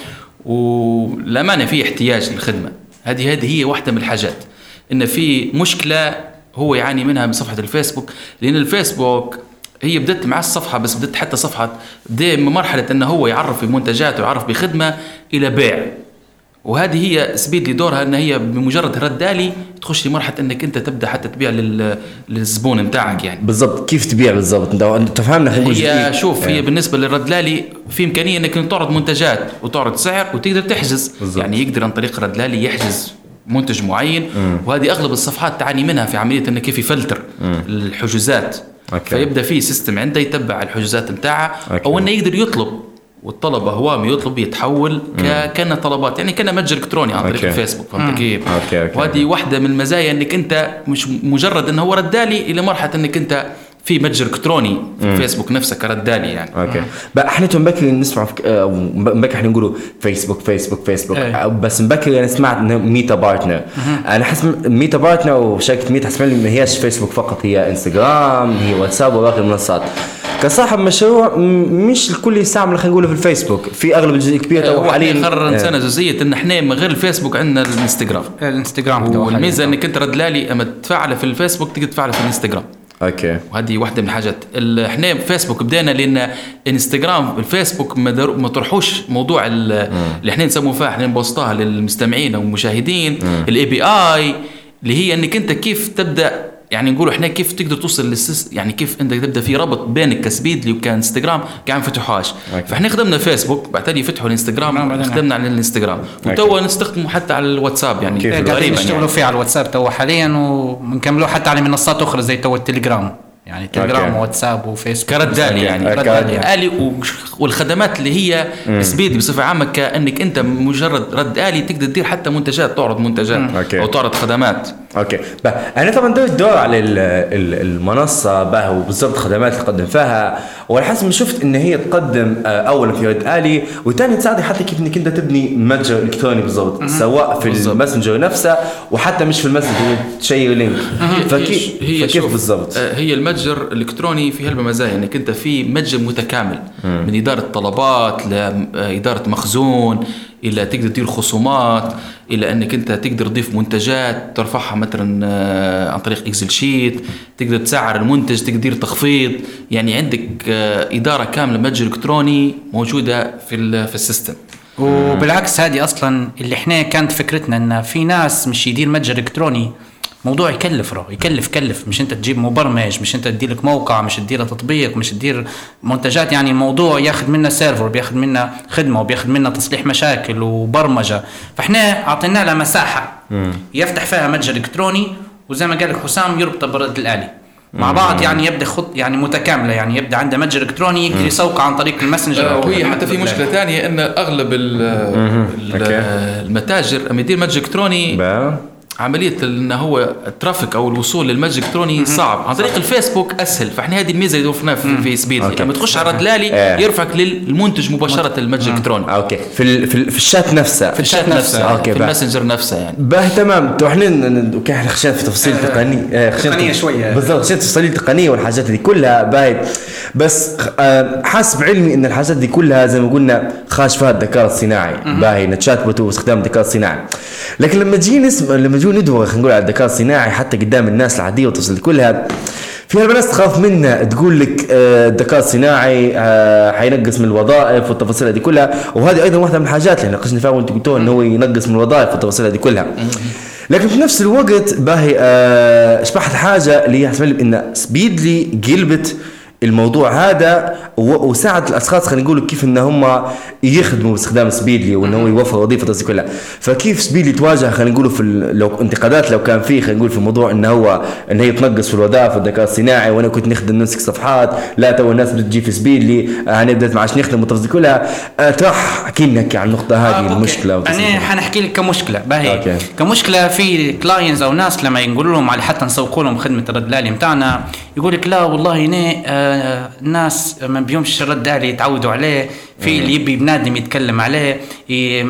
وللامانه في احتياج للخدمة. هذه هذه هي واحدة من الحاجات. إن في مشكلة هو يعاني منها من صفحة الفيسبوك لأن الفيسبوك هي بدت مع الصفحة بس بدت حتى صفحة بدا من مرحلة إنه هو يعرف بمنتجاته ويعرف بخدمة إلى بيع وهذه هي سبيدلي دورها إن هي بمجرد رد آلي تخش لمرحله إنك أنت تبدأ حتى تبيع لل... للزبون بتاعك يعني بالضبط كيف تبيع بالضبط انت أنت فهمنا خلينا نقول هي. شوف إيه. هي بالنسبة للرد الآلي في إمكانية إنك تعرض منتجات وتعرض سعر وتقدر تحجز بالضبط. يعني يقدر عن طريق رد آلي يحجز منتج معين وهذه أغلب الصفحات تعاني منها في عملية انه كيف يفلتر الحجوزات okay. فيبدأ في system عنده يتبع الحجوزات بتاعها okay. أو إنه يقدر يطلب والطلب هو يطلب يتحول ك... كان طلبات يعني كان متجر إلكتروني عن طريق. الفيسبوك فهمت كيف؟ وهذه واحدة من المزايا إنك أنت مش مجرد إنه هو رد آلي إلى مرحلة إنك أنت في متجر إلكتروني في الفيسبوك نفسه كرد آلي يعني. okay. بقى إحنا تو مبكر نسمع فك... آه، مبكر إحنا نقولوا فيسبوك فيسبوك فيسبوك. إيه. آه، بس مبكر أنا سمعت ميتا partner أنا حاسس ميتا partner وشركة ميتا حسب ما هياش فيسبوك فقط هي إنستغرام هي واتساب وباقي المنصات. كصاحب مشروع مش الكل يستعمل خلينا نقول في الفيسبوك. في أغلب الجزء الكبير تو هو حاليا. قرر. نسينا جزئيه إن إحنا من غير الفيسبوك عندنا الإنستغرام. الإنستغرام تو والميزة. إنك أنت ردلالي أما تفعله في الفيسبوك تقدر تفعله في الإنستغرام. أوكي. وهذه واحدة من الحاجات. ال- إحنا فيسبوك بدينا لأن انستغرام الفيسبوك ما, در... ما طرحوش موضوع ال- اللي إحنا نسموه فيها. إحنا نبسطها للمستمعين أو المشاهدين الاي بي اي اللي هي إنك أنت كيف تبدأ يعني نقولوا إحنا كيف تقدر توصل للسيس يعني كيف انت تبدأ في ربط بينك كسبيدلي وكان إنستغرام قاعد فتحوهاش فإحنا خدمنا فيسبوك بعدين فتحوا الإنستغرام خدمنا على الإنستغرام. وتوا نستخدمه حتى على الواتساب يعني قاعدين تقريبا نشتغلوا يعني. فيه على الواتساب تو حاليا وبنكملوه حتى على منصات أخرى زي تو التليجرام. يعني تليجرام. وواتساب وفيسبوك. كرد آلي يعني رد يعني. وش- والخدمات اللي هي سبيدلي بصفة عامة كأنك أنت مجرد رد آلي تقدر تدير حتى منتجات تعرض منتجات. أو تعرض خدمات. okay. بقى أنا طبعا دوت دور على ال- ال- المنصة بقى وبالضبط الخدمات اللي تقدم فيها وأنا حسب ما شفت إن هي تقدم آه، اولا في رد آلي وثاني تساعدك حتى كيف إنك أنت تبني متجر إلكتروني بالضبط سواء في. ال Messenger نفسه وحتى مش في ال Messenger تشير link فكيف فكيف شوف، بالضبط؟ آه، هي المتجر الإلكتروني في هلبة مزايا إنك أنت في متجر متكامل من إدارة طلبات لاداره مخزون إلى تقدر تدير خصومات إلى إنك أنت تقدر تضيف منتجات ترفعها مثلا آه، عن طريق Excel sheet تقدر تسعر المنتج تقدر تخفيض. يعني عندك آه، إدارة كاملة متجر إلكتروني موجودة في في ال system. وبالعكس هذه أصلا اللي إحنا كانت فكرتنا إن في ناس مش يدير متجر إلكتروني. موضوع يكلف رو يكلف كلف. مش انت تجيب مبرمج مش انت تدير لك موقع مش تدير تطبيق مش تدير منتجات. يعني الموضوع ياخذ منا server بياخذ منا خدمة وبياخذ منا تصليح مشاكل وبرمجة. فاحنا اعطينا له مساحة يفتح فيها متجر إلكتروني وزي ما قال لك حسام يربطه بالرد الآلي. مع بعض يعني يبدأ خط يعني متكاملة. يعني يبدأ عنده متجر إلكتروني يقدر يسوق عن طريق ال Messenger أو وهي خدمات حتى في مشكلة. ثانية إن أغلب. المتاجر لما يدير متجر إلكتروني عملية إن هو ال traffic أو الوصول للمتجر الالكتروني صعب. عن طريق الفيسبوك أسهل. فإحنا هذه الميزة اللي وفرناها في, في سبيدلي. لما تخش على الرد إيه. يرفعك للمنتج مباشرة المتجر الالكتروني okay. في ال- في, ال- في الشات نفسها في الشات نفسه. okay في. ال Messenger نفسه يعني. باهي تمام. تو إحنا خشينا في تفاصيل تقنيه آه، خشينا تقنية في- شوية. بالضبط خشينا في تفاصيل تقنية والحاجات دي كلها باهي بس آه، حاسب علمي إن الحاجات دي كلها زي ما قلنا خاش فيها الذكاء الصناعي باهي ال chatbot واستخدام الذكاء الصناعي لكن لما تجي نسمع لما تجي ندور خلينا نقول على الذكاء الصناعي حتى قدام الناس العادية والتفاصيل دي كلها. في ناس تخاف منها تقول لك آه، الذكاء الصناعي آه، حينقص من الوظائف والتفاصيل هذه كلها. وهذه أيضا واحدة من الحاجات اللي ناقشنا فيها وأنت قلتوها إنه هو ينقص من الوظائف والتفاصيل هذه كلها. لكن في نفس الوقت باهي آه، اشبحت حاجة اللي هي ان سبيدلي قلبت الموضوع هذا وساعد الأشخاص خلينا نقول كيف إن هم يخدموا باستخدام سبيدلي وإن هو يوفر وظيفة الناس كلها فكيف سبيدلي تواجه خلينا نقول في لو انتقادات لو كان في خلينا نقول في موضوع إن هو إن هي تنقص في الوظائف والذكاء الصناعي وأنا كنت نخدم نمسك صفحات لا تو الناس بتجي في سبيدلي آه، أنا بدأت ما عادش نخدم والتفاصيل كلها آه، تروح احكي لنا عن النقطة هذه آه،. المشكلة أنا. حنحكي لك كمشكلة باهي أوكي. كمشكلة في clients أو ناس لما يقولوا لهم على حتى نسوقوا لهم خدمة الرد الالي بتاعنا يقول لك لا والله هنا الناس ما بيهمش الرد الالي يتعودوا عليه. في اللي يبي بنادم يتكلم عليه ي...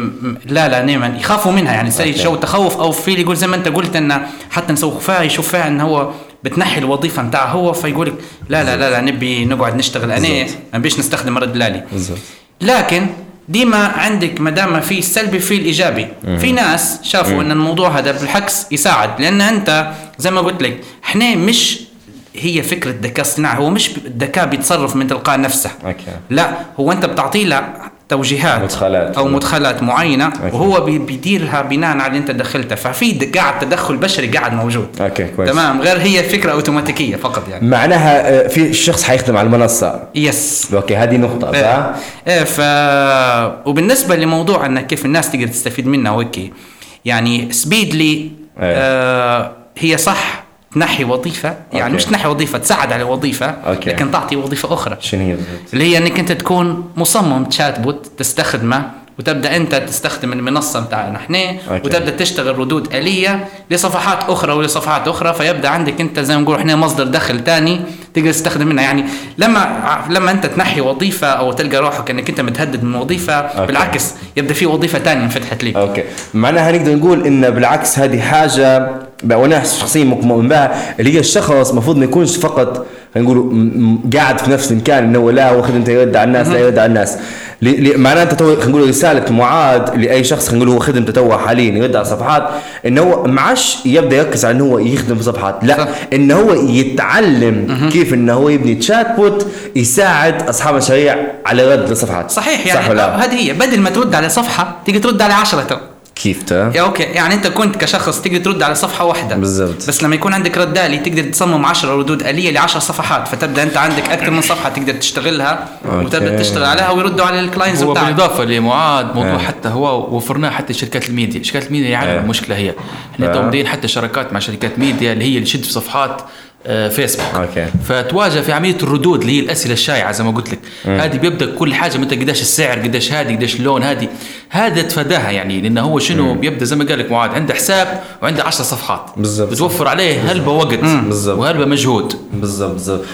لا لا نيما يخافوا منها. يعني هي شو تخوف أو في اللي يقول زي ما أنت قلت انه حتى نسوق فيها يشوف فيها انه هو بتنحي الوظيفة نتاعه هو فيقول لك لا لا لا لا نبي نقعد نشتغل. أنا ما نبيش نستخدم الآلي. بالضبط. لكن ديما عندك ما دام في السلبي في الإيجابي. في ناس شافوا إن الموضوع هذا بالعكس يساعد. لأن أنت زي ما قلت لك إحنا مش هي فكرة الذكاء الصناعي هو مش الذكاء بيتصرف من تلقاء نفسه. أوكي. لا هو أنت بتعطيه له توجيهات مدخلات. أو مدخلات معينة وهو بي- بيديرها بناء على اللي أنت دخلته. ففي قاعد تدخل بشري قاعد موجود. أوكي كويس. تمام؟ غير هي فكرة أوتوماتيكية فقط يعني. معناها آه، في شخص حيخدم على المنصة. yes أوكي هذه نقطة إيه, صح؟ إيه. ف وبالنسبة لموضوع إن كيف الناس تقدر تستفيد منها وهيك يعني سبيدلي إيه. آه هي صح. تنحي وظيفة يعني أوكي. مش تنحي وظيفة تساعد على وظيفة okay. لكن تعطي وظيفة أخرى شنو هي؟ اللي هي إنك أنت تكون مصمم chatbot تستخدمه وتبدأ أنت تستخدم المنصة بتاعنا إحنا. وتبدأ تشتغل ردود آلية لصفحات أخرى ولصفحات أخرى فيبدأ عندك أنت زي ما نقول إحنا مصدر دخل ثاني تقدر تستخدم منها يعني لما لما أنت تنحي وظيفة أو تلقى روحك إنك أنت متهدد من وظيفة okay. بالعكس يبدأ في وظيفة ثانية انفتحت لك okay معناها نقدر نقول إن بالعكس هذه حاجة وأنا شخصيا مؤمن بها اللي هي الشخص المفروض ما يكونش فقط خلينا نقول قاعد في نفس المكان إنه هو لا واخد أنت يرد على الناس لا يرد على الناس. معناها أنت تو خلينا نقول رسالة معاد لأي شخص خلينا نقول هو خدمته تو حاليا يرد على صفحات. انه هو ما عادش يبدأ يركز على انه هو يخدم في صفحات. لا صح. انه هو يتعلم كيف انه هو يبني chatbot يساعد أصحاب المشاريع على رد الصفحات. صحيح صح يعني ولا لا؟ هذه هي بدل ما ترد على صفحة تيجي ترد على 10 تو كيف تا يا أوكي يعني أنت كنت كشخص تقدر ترد على صفحة واحدة بالضبط. بس لما يكون عندك رد آلي تقدر تصمم 10 ردود آلية ل 10 صفحات فتبدأ أنت عندك أكثر من صفحة تقدر تشتغلها أوكي. وتبدا تشتغل عليها ويردوا على ال clients هو بتاعك بالإضافة لمعاد موضوع آه. حتى هو وفرناه حتى شركات الميديا شركات الميديا يعرف آه. المشكلة هي إحنا آه. تو مدين حتى شراكات مع شركات ميديا اللي هي اللي تشد في صفحات فيسبوك okay. فتواجه في عملية الردود اللي هي الأسئلة الشائعة زي ما قلت لك. هذه بيبدأ كل حاجة متى قداش السعر قداش هذه قداش اللون هذه. هذا تفاداها يعني لأنه هو شنو؟ بيبدأ زي ما قال لك معاد عنده حساب وعنده 10 صفحات. بالضبط. بتوفر عليه هلبة وقت بالضبط. وهلبة مجهود. بالضبط بالضبط.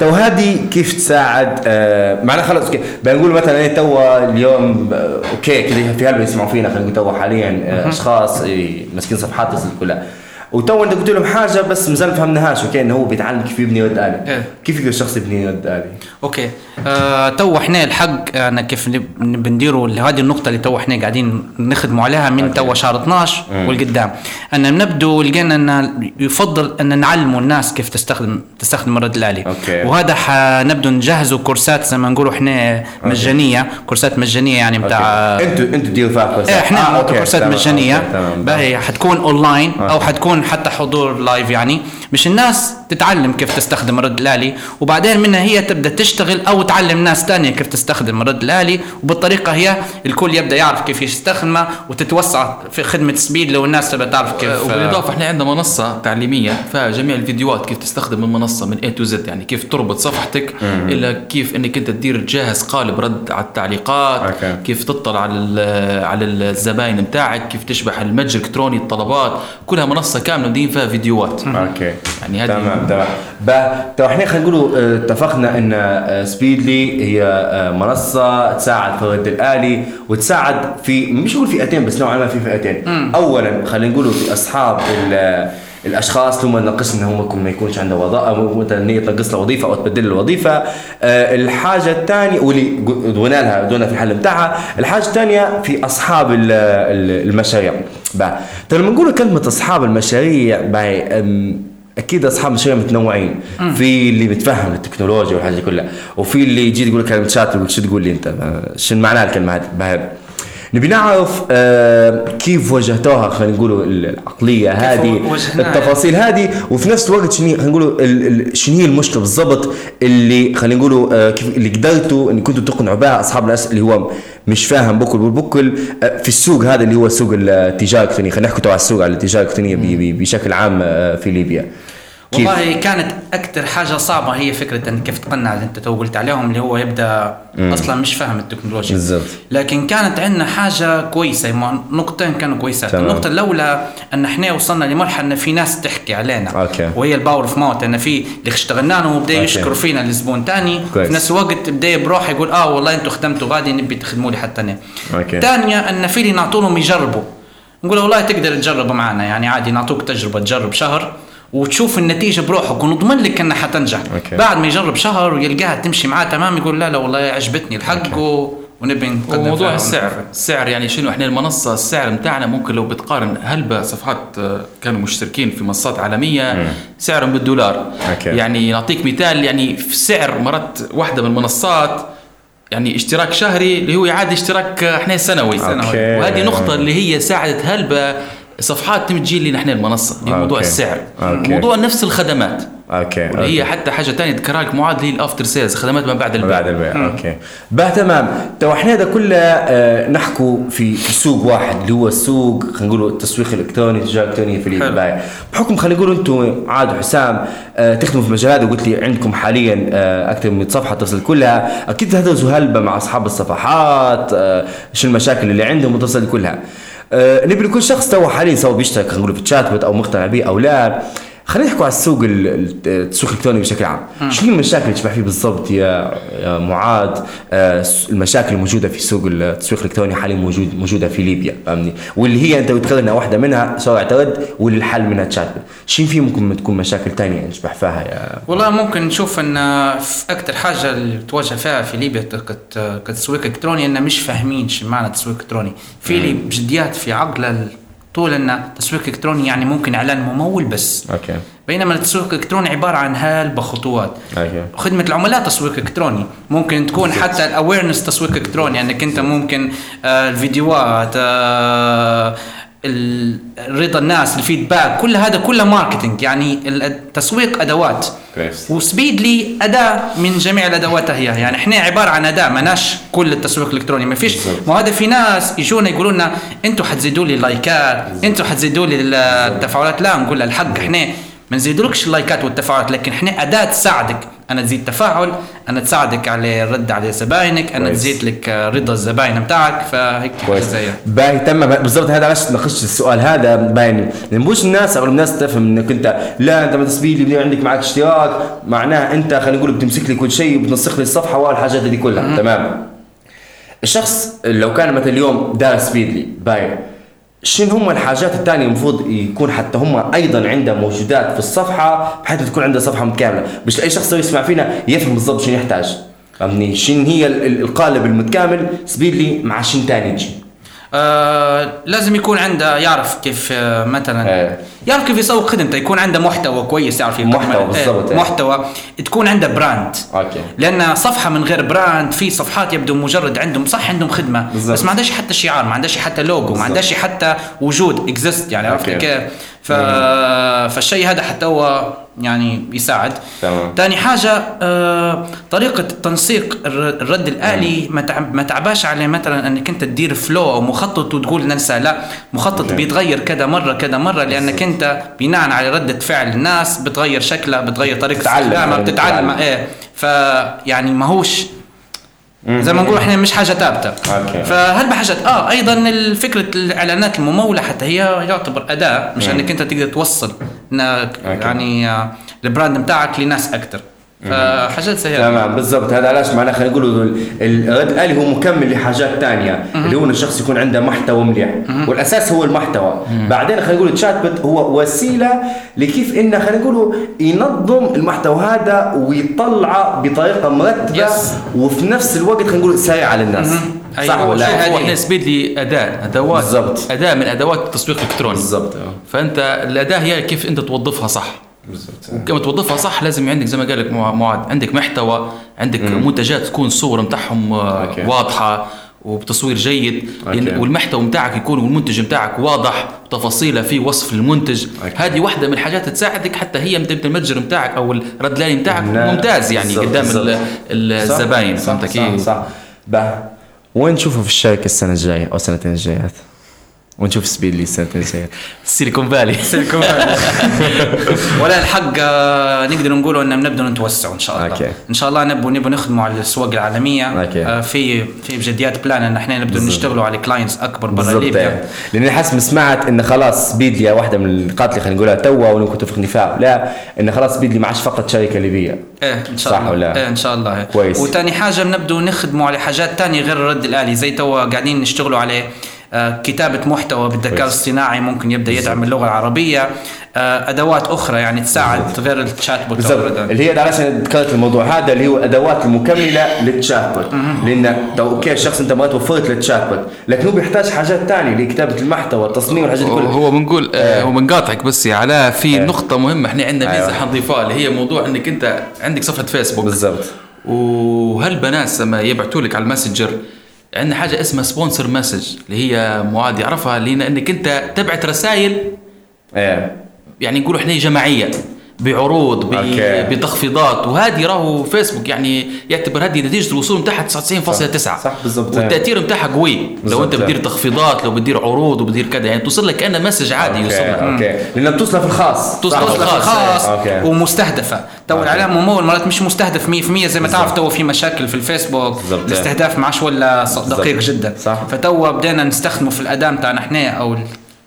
تو هذه كيف تساعد؟ آه معنا خلص okay. بنقول مثلا إيه توا اليوم آه okay كده في هلبة يسمعوا فينا خلينا نقول توا حاليا آه أشخاص إيه ماسكين صفحات كلها. وتو انت قلت لهم حاجة بس مازال ما فهمناهاش. okay إنه هو بيتعلم كيف يبني رد آلي إيه. كيف يقدر الشخص يبني يد آلي أوكي. آه تو إحنا الحق أنا كيف بنديروا هذه النقطة اللي تو إحنا قاعدين نخدموا عليها من تو شهر 12 والقدام. ان نبدو لقينا إن يفضل أن نعلموا الناس كيف تستخدم تستخدم الرد الآلي. okay. وهذا حنبدو نجهزوا كورسات زي ما نقولوا إحنا مجانية. كورسات مجانية يعني بتاع أنتوا أنتوا تديروا فيها كورسات إحنا آه، كورسات مجانية. باهي حتكون اونلاين. أو حتكون حتى حضور live يعني. مش الناس تتعلم كيف تستخدم الرد الآلي وبعدين منها هي تبدأ تشتغل أو تعلم ناس تانية كيف تستخدم الرد الآلي وبالطريقة هي الكل يبدأ يعرف كيف يستخدمه وتتوسع في خدمة سبيدلي الناس تبدأ تعرف كيف وبالإضافة إحنا عندنا منصة تعليمية فيها جميع الفيديوهات كيف تستخدم المنصه من A to Z يعني كيف تربط صفحتك الا كيف إنك أنت تدير جاهز قالب رد على التعليقات okay. كيف تطلع على ال- على الزباين بتاعك كيف تشبح المتجر الالكتروني الطلبات كلها منصة كاملة مدين فيها فيديوهات. okay. يعني هذه- تمام تمام. تو إحنا خلينا نقولوا آه، اتفقنا إن سبيدلي هي آه، منصة تساعد في الرد الآلي وتساعد في مش أقول فئتين بس نوعا ما في فئتين. اولا خلينا نقولوا في أصحاب ال- الأشخاص اللي هم ناقص ان هم ما يكونش عنده وظيفه أو مثلا هي تنقص له وظيفة أو تبدل له الوظيفه آه، الحاجة الثانية واللي دونا لها دونا في الحل بتاعها الحاجة الثانية في أصحاب ال- ال- المشاريع. بقى طيب لما نقول كلمة أصحاب المشاريع أكيد أصحاب مشاريع متنوعين. في اللي متفهم التكنولوجيا والحاجة كلها وفي اللي يجي يقول لك يقول شو تقول لي أنت؟ ما- شو معناها الكلمة هذه؟ نبي نعرف آه كيف واجهتوها خلينا نقولوا العقلية هذه؟ التفاصيل هذه وفي نفس الوقت شنو خلينا نقولوا شنو هي المشكلة بالضبط اللي خلينا نقولوا آه كيف اللي قدرتوا إن كنتوا تقنعوا بها أصحاب الناس اللي هو مش فاهم بكل والبكل آه في السوق هذا اللي هو سوق التجارة الإلكترونية. خلينا نحكي على السوق على التجارة الإلكترونية بشكل عام آه في ليبيا. كيف؟ والله كانت أكثر حاجة صعبة هي فكرة إن كيف تقنع اللي أنت تو قلت عليهم اللي هو يبدأ أصلا مش فاهم التكنولوجيا بالضبط. لكن كانت عندنا حاجة كويسة نقطتين كانوا كويسات تمام. النقطة الأولى إن إحنا وصلنا لمرحلة إن في ناس تحكي علينا okay. وهي ال word of mouth إن في اللي اشتغلنا له وبدأ. يشكروا فينا الزبون كويس. في نفس الوقت بدأ بروح يقول آه والله أنتم خدمتوا غادي نبي تخدموا لي حتى أنا. ثانية إن في اللي نعطوا لهم يجربوا نقول له والله تقدر تجرب معنا يعني عادي نعطوك تجربة تجرب شهر وتشوف النتيجة بروحك ونضمن لك إنها حتنجح أوكي. بعد ما يجرب شهر ويلقاها تمشي معاه تمام يقول لا لا والله عجبتني الحق و... ونبي نقدم وموضوع السعر. السعر يعني شنو إحنا المنصة السعر بتاعنا ممكن لو بتقارن هلبة صفحات آه، كانوا مشتركين في منصات عالمية سعرهم بالدولار أوكي. يعني نعطيك مثال يعني في سعر مرات واحدة من المنصات يعني اشتراك شهري اللي هو يعادل اشتراك آه، إحنا سنوي okay. وهذه نقطة اللي هي ساعدت هلبة صفحات تجي لنا إحنا المنصة موضوع okay. السعر. okay. موضوع نفس الخدمات. okay واللي هي حتى حاجة ثانية ذكرها لك معاد اللي هي ال after sales خدمات ما بعد البيع. بعد البيع okay. بقى تمام. تو إحنا ده كله آه نحكوا في سوق واحد اللي هو السوق خلينا نقولوا التسويق الإلكتروني التجارة الإلكترونية في. ليبيا بحكم خلينا نقولوا أنتم عاد وحسام آه تخدموا في المجال هذا وقلت لي عندكم حاليا آه أكثر من 100 صفحة تصل كلها. أكيد تهدروا هلبة مع أصحاب الصفحات آه شو المشاكل اللي عندهم وتصل كلها. آه نبي كل شخص تو حاليا سواء بيشترك خلينا نقول في bot أو مقتنع به أو لا. خلينا نحكوا على السوق ال- ال- التسويق الإلكتروني بشكل عام. شنو المشاكل اللي تشبه فيه بالضبط يا معاذ؟ آه، المشاكل الموجودة في سوق التسويق الإلكتروني حاليا موجود موجودة في ليبيا فاهمني؟ واللي هي أنت بتقرر إنها واحدة منها سرعه رد والحل منها تشات شنو في ممكن تكون مشاكل ثانية نشبه فيها يا والله ممكن نشوف إن أكثر حاجة اللي تواجه فيها في ليبيا كت- كتسويق إلكتروني ان مش فاهمين شو معنى تسويق إلكتروني. في اللي بجديات في عقله ال- طول أن تسويق إلكتروني يعني ممكن إعلان ممول بس. okay. بينما التسويق الالكتروني عبارة عن هلبة خطوات okay. خدمة العملاء تسويق إلكتروني. ممكن تكون حتى ال awareness تسويق إلكتروني إنك أنت ممكن آه، الفيديوهات آه، رضا الناس ال feedback كل هذا كله marketing يعني التسويق أدوات. كويس. وسبيدلي أداة من جميع الأدوات هي. يعني إحنا عبارة عن أداة ماناش كل التسويق الالكتروني ما فيش ما هذا في ناس يجونا يقولوا لنا أنتم حتزيدوا لي لايكات أنتم حتزيدوا لي التفاعلات. لا نقول الحق إحنا ما نزيدلكش اللايكات والتفاعلات لكن إحنا أداة تساعدك. أنا تزيد تفاعل أنا تساعدك على الرد على زباينك أنا. تزيد لك رضا الزباين بتاعك فهيك كويس. باهي تم بالضبط هذا علاش ناقشت السؤال هذا باين مش الناس أو الناس تفهم إنك أنت لا أنت مع سبيدلي عندك معك اشتراك معناه أنت خلينا نقول بتمسك لي كل شيء وبتنسخ لي الصفحة والحاجات دي كلها. تمام. الشخص لو كان مثلا اليوم دار سبيدلي باهي شنو هم الحاجات الثانية المفروض يكون حتى هم أيضا عندها موجودات في الصفحة بحيث تكون عندها صفحة متكاملة. مش أي شخص يسمع فينا يفهم بالضبط شنو يحتاج. فهمني شنو هي ال- ال- القالب المتكامل؟ سبيدلي مع شنو ثاني يجي. آه لازم يكون عنده يعرف كيف آه مثلا إيه. يعرف كيف يسوق خدمته يكون عنده محتوى كويس يعرف يقدم محتوى. بالضبط، إيه إيه. محتوى تكون عنده brand okay. لأن صفحة من غير brand في صفحات يبدو مجرد عندهم صح عندهم خدمة بالضبط. بس ما عندهاش حتى شعار ما عندهاش حتى لوجو ما بالضبط. عندهاش حتى وجود exist يعني عرفت. كيف ف... فالشيء هذا حتى هو يعني يساعد تمام. ثاني حاجة آه طريقة تنسيق الر- الرد الآلي ما تعب ما تعباش على مثلا إنك أنت تدير فلو أو مخطط وتقول ننسى لا مخطط أوكي. بيتغير كذا مرة كذا مرة لأنك أنت بناء على ردة فعل الناس بتغير شكلها بتغير بتتعلم، استخدامها يعني بتتعلم بتتعلم. إيه فيعني ماهوش زي ما نقول إحنا مش حاجة ثابتة. فهل بحاجه آه أيضا فكرة الإعلانات الممولة حتى هي يعتبر أداة مش إنك أنت تقدر توصل إنك. يعني آه، ال brand بتاعك لناس أكثر فحاجات هيك. تمام بالضبط. هذا علاش معناه خلينا نقول ال- الرد الالي هو مكمل لحاجات ثانية اللي هو إن الشخص يكون عنده محتوى مليح. والأساس هو المحتوى. بعدين خلينا نقول ال chatbot هو وسيلة لكيف إنه خلينا نقول ينظم المحتوى هذا ويطلعه بطريقة مرتبة Yes. وفي نفس الوقت خلينا نقول سريع على الناس. صح أيوة. ولا هذه- إحنا سبيدلي اداه أدوات. بالضبط. اداه من أدوات التسويق الالكتروني بالضبط. فأنت الأداة هي كيف أنت توظفها صح. بالضبط كما توظفها صح لازم عندك زي ما قال لك مع- معاذ عندك محتوى عندك منتجات تكون الصور متاعهم آه،. واضحة وبتصوير جيد okay. لأن- والمحتوى متاعك يكون والمنتج متاعك واضح تفاصيله في وصف المنتج okay. هذه واحدة من الحاجات تساعدك حتى هي المتجر متاعك أو الرد الآلي متاعك نعم. ممتاز يعني بالضبط، قدام صح، الزباين صح، صح كيف؟ صح بقى وين تشوفه في الشركة السنة الجاية أو السنتين الجايات؟ وين تشوف سبيدلي السنتين الجايات؟ سيليكون فالي ولا الحق آه، نقدر نقولوا ان بنبدا نتوسع إن شاء الله okay. إن شاء الله نبوا نبوا نخدموا على الأسواق العالمية okay. آه، في في بجديات plan إن إحنا نبدأ نشتغلوا على clients أكبر برا ليبيا يعني. لأن حسب سمعت إن خلاص سبيدلي واحدة من النقاط اللي خلينا نقولها توا وأنا كنت في اندفاع لا إن خلاص سبيدلي ما عادش فقط شركة ليبية إيه إن شاء صح الله ولا؟ إيه إن شاء الله كويس. وثاني حاجة بنبدو نخدموا على حاجات تانية غير الرد الآلي زي توا قاعدين نشتغلوا على آه، كتابة محتوى بالذكاء. الاصطناعي ممكن يبدأ يدعم اللغة العربية. آه، أدوات أخرى يعني تساعد غير ال chatbot. اللي هي عشان ذكرت الموضوع هذا اللي هو الادوات المكملة لل chatbot لأن okay الشخص أنت ما توفرت لل chatbot لكن هو بيحتاج حاجات ثانية لكتابة المحتوى التصميم والحاجات دي كلها. هو بنقول آه، هو بنقاطعك بس يا علاء في نقطة مهمة. إحنا عندنا ميزة أيوة. حنضيفها اللي هي موضوع إنك أنت عندك صفحة فيسبوك بالضبط. وهالبنات لما يبعثوا لك على الماسنجر عندنا حاجة اسمها sponsored message اللي هي معاذ يعرفها اللي هي إنك أنت تبعت رسائل إيه. يعني نقولوا إحنا جماعية. بعروض okay. بتخفيضات وهذه راهو فيسبوك يعني يعتبر هذه نتيجة الوصول نتاعها 99.9 صح، بالضبط. والتأثير نتاعها قوي لو. أنت بتدير تخفيضات لو بتدير عروض وبتدير كذا يعني توصل لك كأنه message عادي يوصل okay لك okay لأنها بتوصلها في الخاص توصل صح؟ في الخاص. خاص okay. ومستهدفة تو okay. الإعلان ممول مرات مش مستهدف 100% زي ما تعرف. تو في مشاكل في الفيسبوك بالضبط. الاستهداف ما عادش ولا دقيق. جدا صح. فتو بدينا نستخدمه في الاداء بتاعنا إحنا أو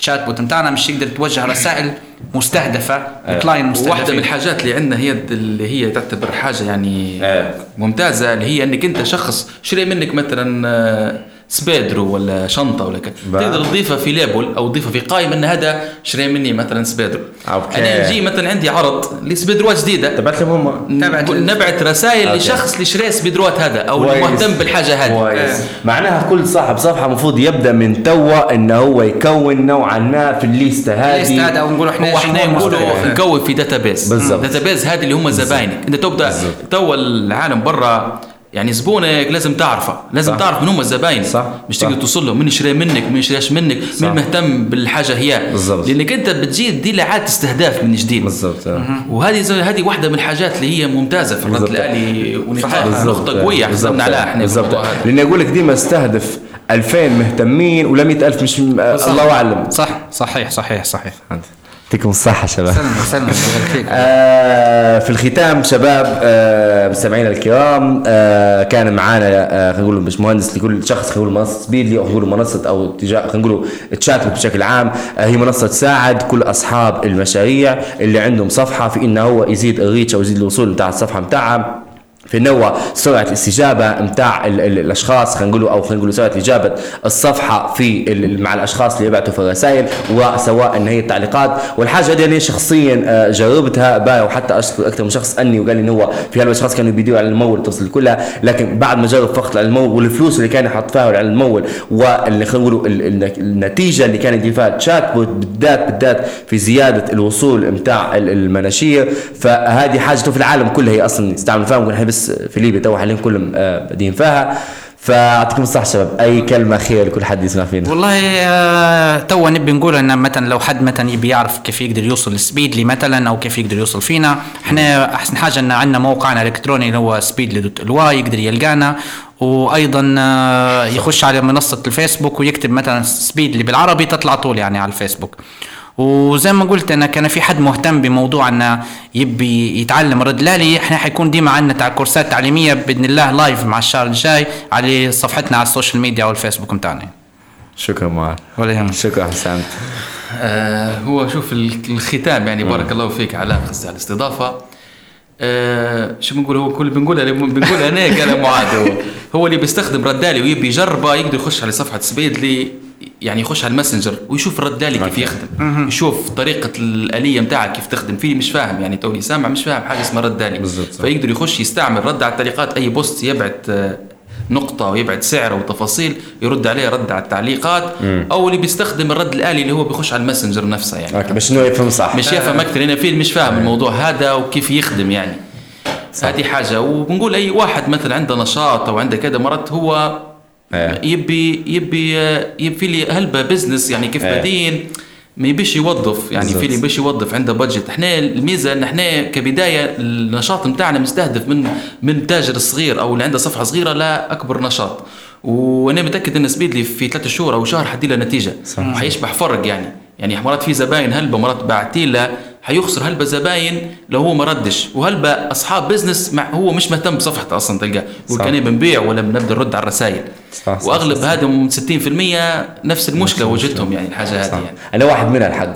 ال chatbot بتاعنا مش يقدر توجه رسائل مستهدفة client مستهدف واحدة من الحاجات اللي عندنا هي اللي هي تعتبر حاجة يعني إيه. ممتازة اللي هي إنك أنت شخص شري منك مثلا آه، سبيدرو ولا شنطة ولا كذا. تقدر تضيفها في label أو تضيفها في قائمه إن هذا شري مني مثلا سبيدرو okay. أنا نجي مثلا عندي عرض لسبيدروات جديدة تبعت لهم هم نبعت رسائل okay. لشخص اللي شري سبيدروات هذا أو. مهتم بالحاجة هذه كويس معناها كل صاحب صفحة المفروض يبدأ من توا انه هو يكون نوعا ما في الليستة الليست هذه هذا أو نقول إحنا إحنا نقولوا. نقوي في database بالضبط. database هذه اللي هم زباينك أنت تبدأ توا العالم برا يعني زبونك لازم تعرفه لازم صح. تعرف من هم الزباين صح. مش صح. تقدر توصل له من شري منك من شريش منك من مهتم بالحاجة هي بالضبط. لأنك أنت بتجي دي لعاد استهداف من جديد بالضبط آه. وهذه هذه واحدة من الحاجات اللي هي ممتازة في الرد. الالي. نقطة قوية بالضبط. حسبنا عليها إحنا بالضبط. لأني أقول لك ديما استهدف 2000 مهتمين ولا 100000 مش الله أعلم صح صحيح صحيح صحيح يعطيكم الصحة شباب سلم سلم الله يبارك فيك. آه في الختام شباب آه مستمعينا الكرام آه كان معانا آه خلينا نقول باشمهندس لكل شخص خلينا نقول منصة سبيدلي أو خلينا نقول منصة أو تجا خلينا نقول تشات بشكل عام آه هي منصة تساعد كل أصحاب المشاريع اللي عندهم صفحة في إنه هو يزيد الريتش أو يزيد الوصول بتاع الصفحة بتاعها في هو سرعة الاستجابة ال الأشخاص خلينا نقول أو خلينا نقول سرعة اجابه الصفحة في مع الأشخاص اللي يبعثوا في الرسائل وسواء إن هي التعليقات. والحاجة هذه أنا شخصيا آه، جربتها باي وحتى أشكر أكثر من شخص أني وقال لي إن هو في هالاشخاص كانوا بيديروا على الممول التوصيل كلها لكن بعد ما جرب فقط على الممول والفلوس اللي كان يحط فيها على الممول واللي خلينا نقول ال- ال- النتيجة اللي كان يدير فيها ال chatbot بالذات بالذات في زيادة الوصول متاع ال- المناشير. فهذه حاجته في العالم كله هي أصلا يستعملوا فيها بس في ليبيا تو حاليا كلهم آه، بادين فيها. فأعطيكم الصحة شباب أي كلمة خير لكل حد يسمع فينا. والله آه، توا نبي نقول إن مثلا لو حد مثلا يبي يعرف كيف يقدر يوصل لسبيدلي مثلا أو كيف يقدر يوصل فينا إحنا أحسن حاجة إن عندنا موقعنا الالكتروني اللي هو سبيدلي dot LY يقدر يلقانا. وأيضا آه، يخش على منصة الفيسبوك ويكتب مثلا سبيدلي بالعربي تطلع طول يعني على الفيسبوك. وزي ما قلت أنا كان في حد مهتم بموضوع أنه يبي يتعلم رد آلي إحنا حيكون ديما عندنا تاع كورسات تعليمية بإذن الله live مع الشهر الجاي على صفحتنا على ال social media والفيسبوك بتاعنا شكرا معاذ ولا يهمك شكرا حسام آه هو شوف ال- الختام يعني بارك الله فيك على قصة الاستضافة. آه شو بنقول؟ هو كل بنقول بنقول أنا قال معاذ هو هو اللي بيستخدم ردالي ويبي يجربه يقدر يخش على صفحه سبيدلي يعني يخش على الماسنجر ويشوف الردالي كيف يخدم. يشوف طريقة الألية متاعك كيف تخدم في مش فاهم. يعني توني سامع مش فاهم حاجة اسمها بالضبط، صح. فيقدر يخش يستعمل رد على التعليقات أي post يبعت آه، نقطة ويبعت سعر وتفاصيل يرد عليه رد على التعليقات أو اللي بيستخدم الرد الآلي اللي هو بيخش على الماسنجر نفسه يعني. okay باش إنه يفهم صح. مش يفهم أكثر أنا في مش فاهم الموضوع هذا وكيف يخدم يعني. هذه حاجة. وبنقول أي واحد مثلا عنده نشاط أو عنده كذا مرات هو إيه. يبي يبي يبي في لي هلبة business يعني كيف إيه. بادين ما يبيش يوظف يعني. في اللي يبيش يوظف عنده budget إحنا الميزة إن إحنا كبداية النشاط بتاعنا مستهدف من من تاجر الصغير أو اللي عنده صفحة صغيرة لاكبر نشاط. وأنا متأكد إن سبيدلي في ثلاثة شهور أو شهر حدي له نتيجة. وحيشبح فرق يعني. يعني مرات في زباين هلبة مرات بعتي له حيخسر هلبة زباين لو هو ما ردش. وهلبة أصحاب business مع هو مش مهتم بصفحته أصلا تلقاه. يقول. كان بنبيع ولا بنبدأ نرد على الرسائل. صح، صح، وأغلب صح. هذا 60% نفس المشكلة وجدتهم يعني الحاجة هذه يعني. أنا واحد منها الحق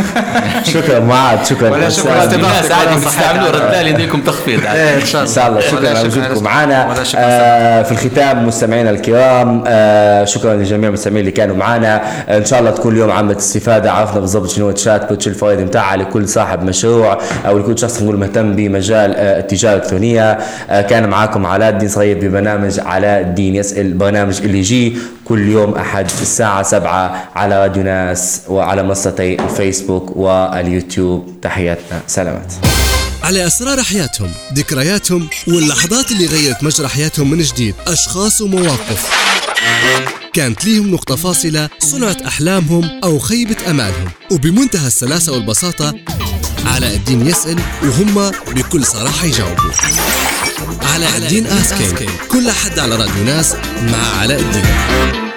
شكرا معاذ شكرا. ولا شكرا. الناس عادي. بتستعملوا ردالي يديكم تخفيض إن شاء ان الله شاء الله. شكرا ولا على شكرا وجودكم ولا معنا. شكرا آه في الختام مستمعينا الكرام آه شكرا لجميع المستمعين اللي كانوا معنا. إن شاء الله تكون اليوم عامة استفادة عرفنا بالضبط شنو هو تشات بوت شو الفوائد بتاعها لكل صاحب مشروع. أو لكل شخص نقول مهتم بمجال آه التجارة الإلكترونية. كان معاكم علاء الدين صغير ببرنامج علاء الدين يسأل البرنامج اللي يجي كل يوم أحد الساعة 7 على راديو ناس وعلى منصتي الفيسبوك واليوتيوب. تحياتنا. سلامات. على أسرار حياتهم ذكرياتهم واللحظات اللي غيرت مجرى حياتهم من جديد أشخاص ومواقف. كانت ليهم نقطة فاصلة صنعت أحلامهم أو خيبة أمالهم. وبمنتهى السلاسة والبساطة علاء الدين يسأل وهم بكل صراحة يجاوبوا. علاء الدين آسكين كل حد على راديو ناس مع علاء الدين.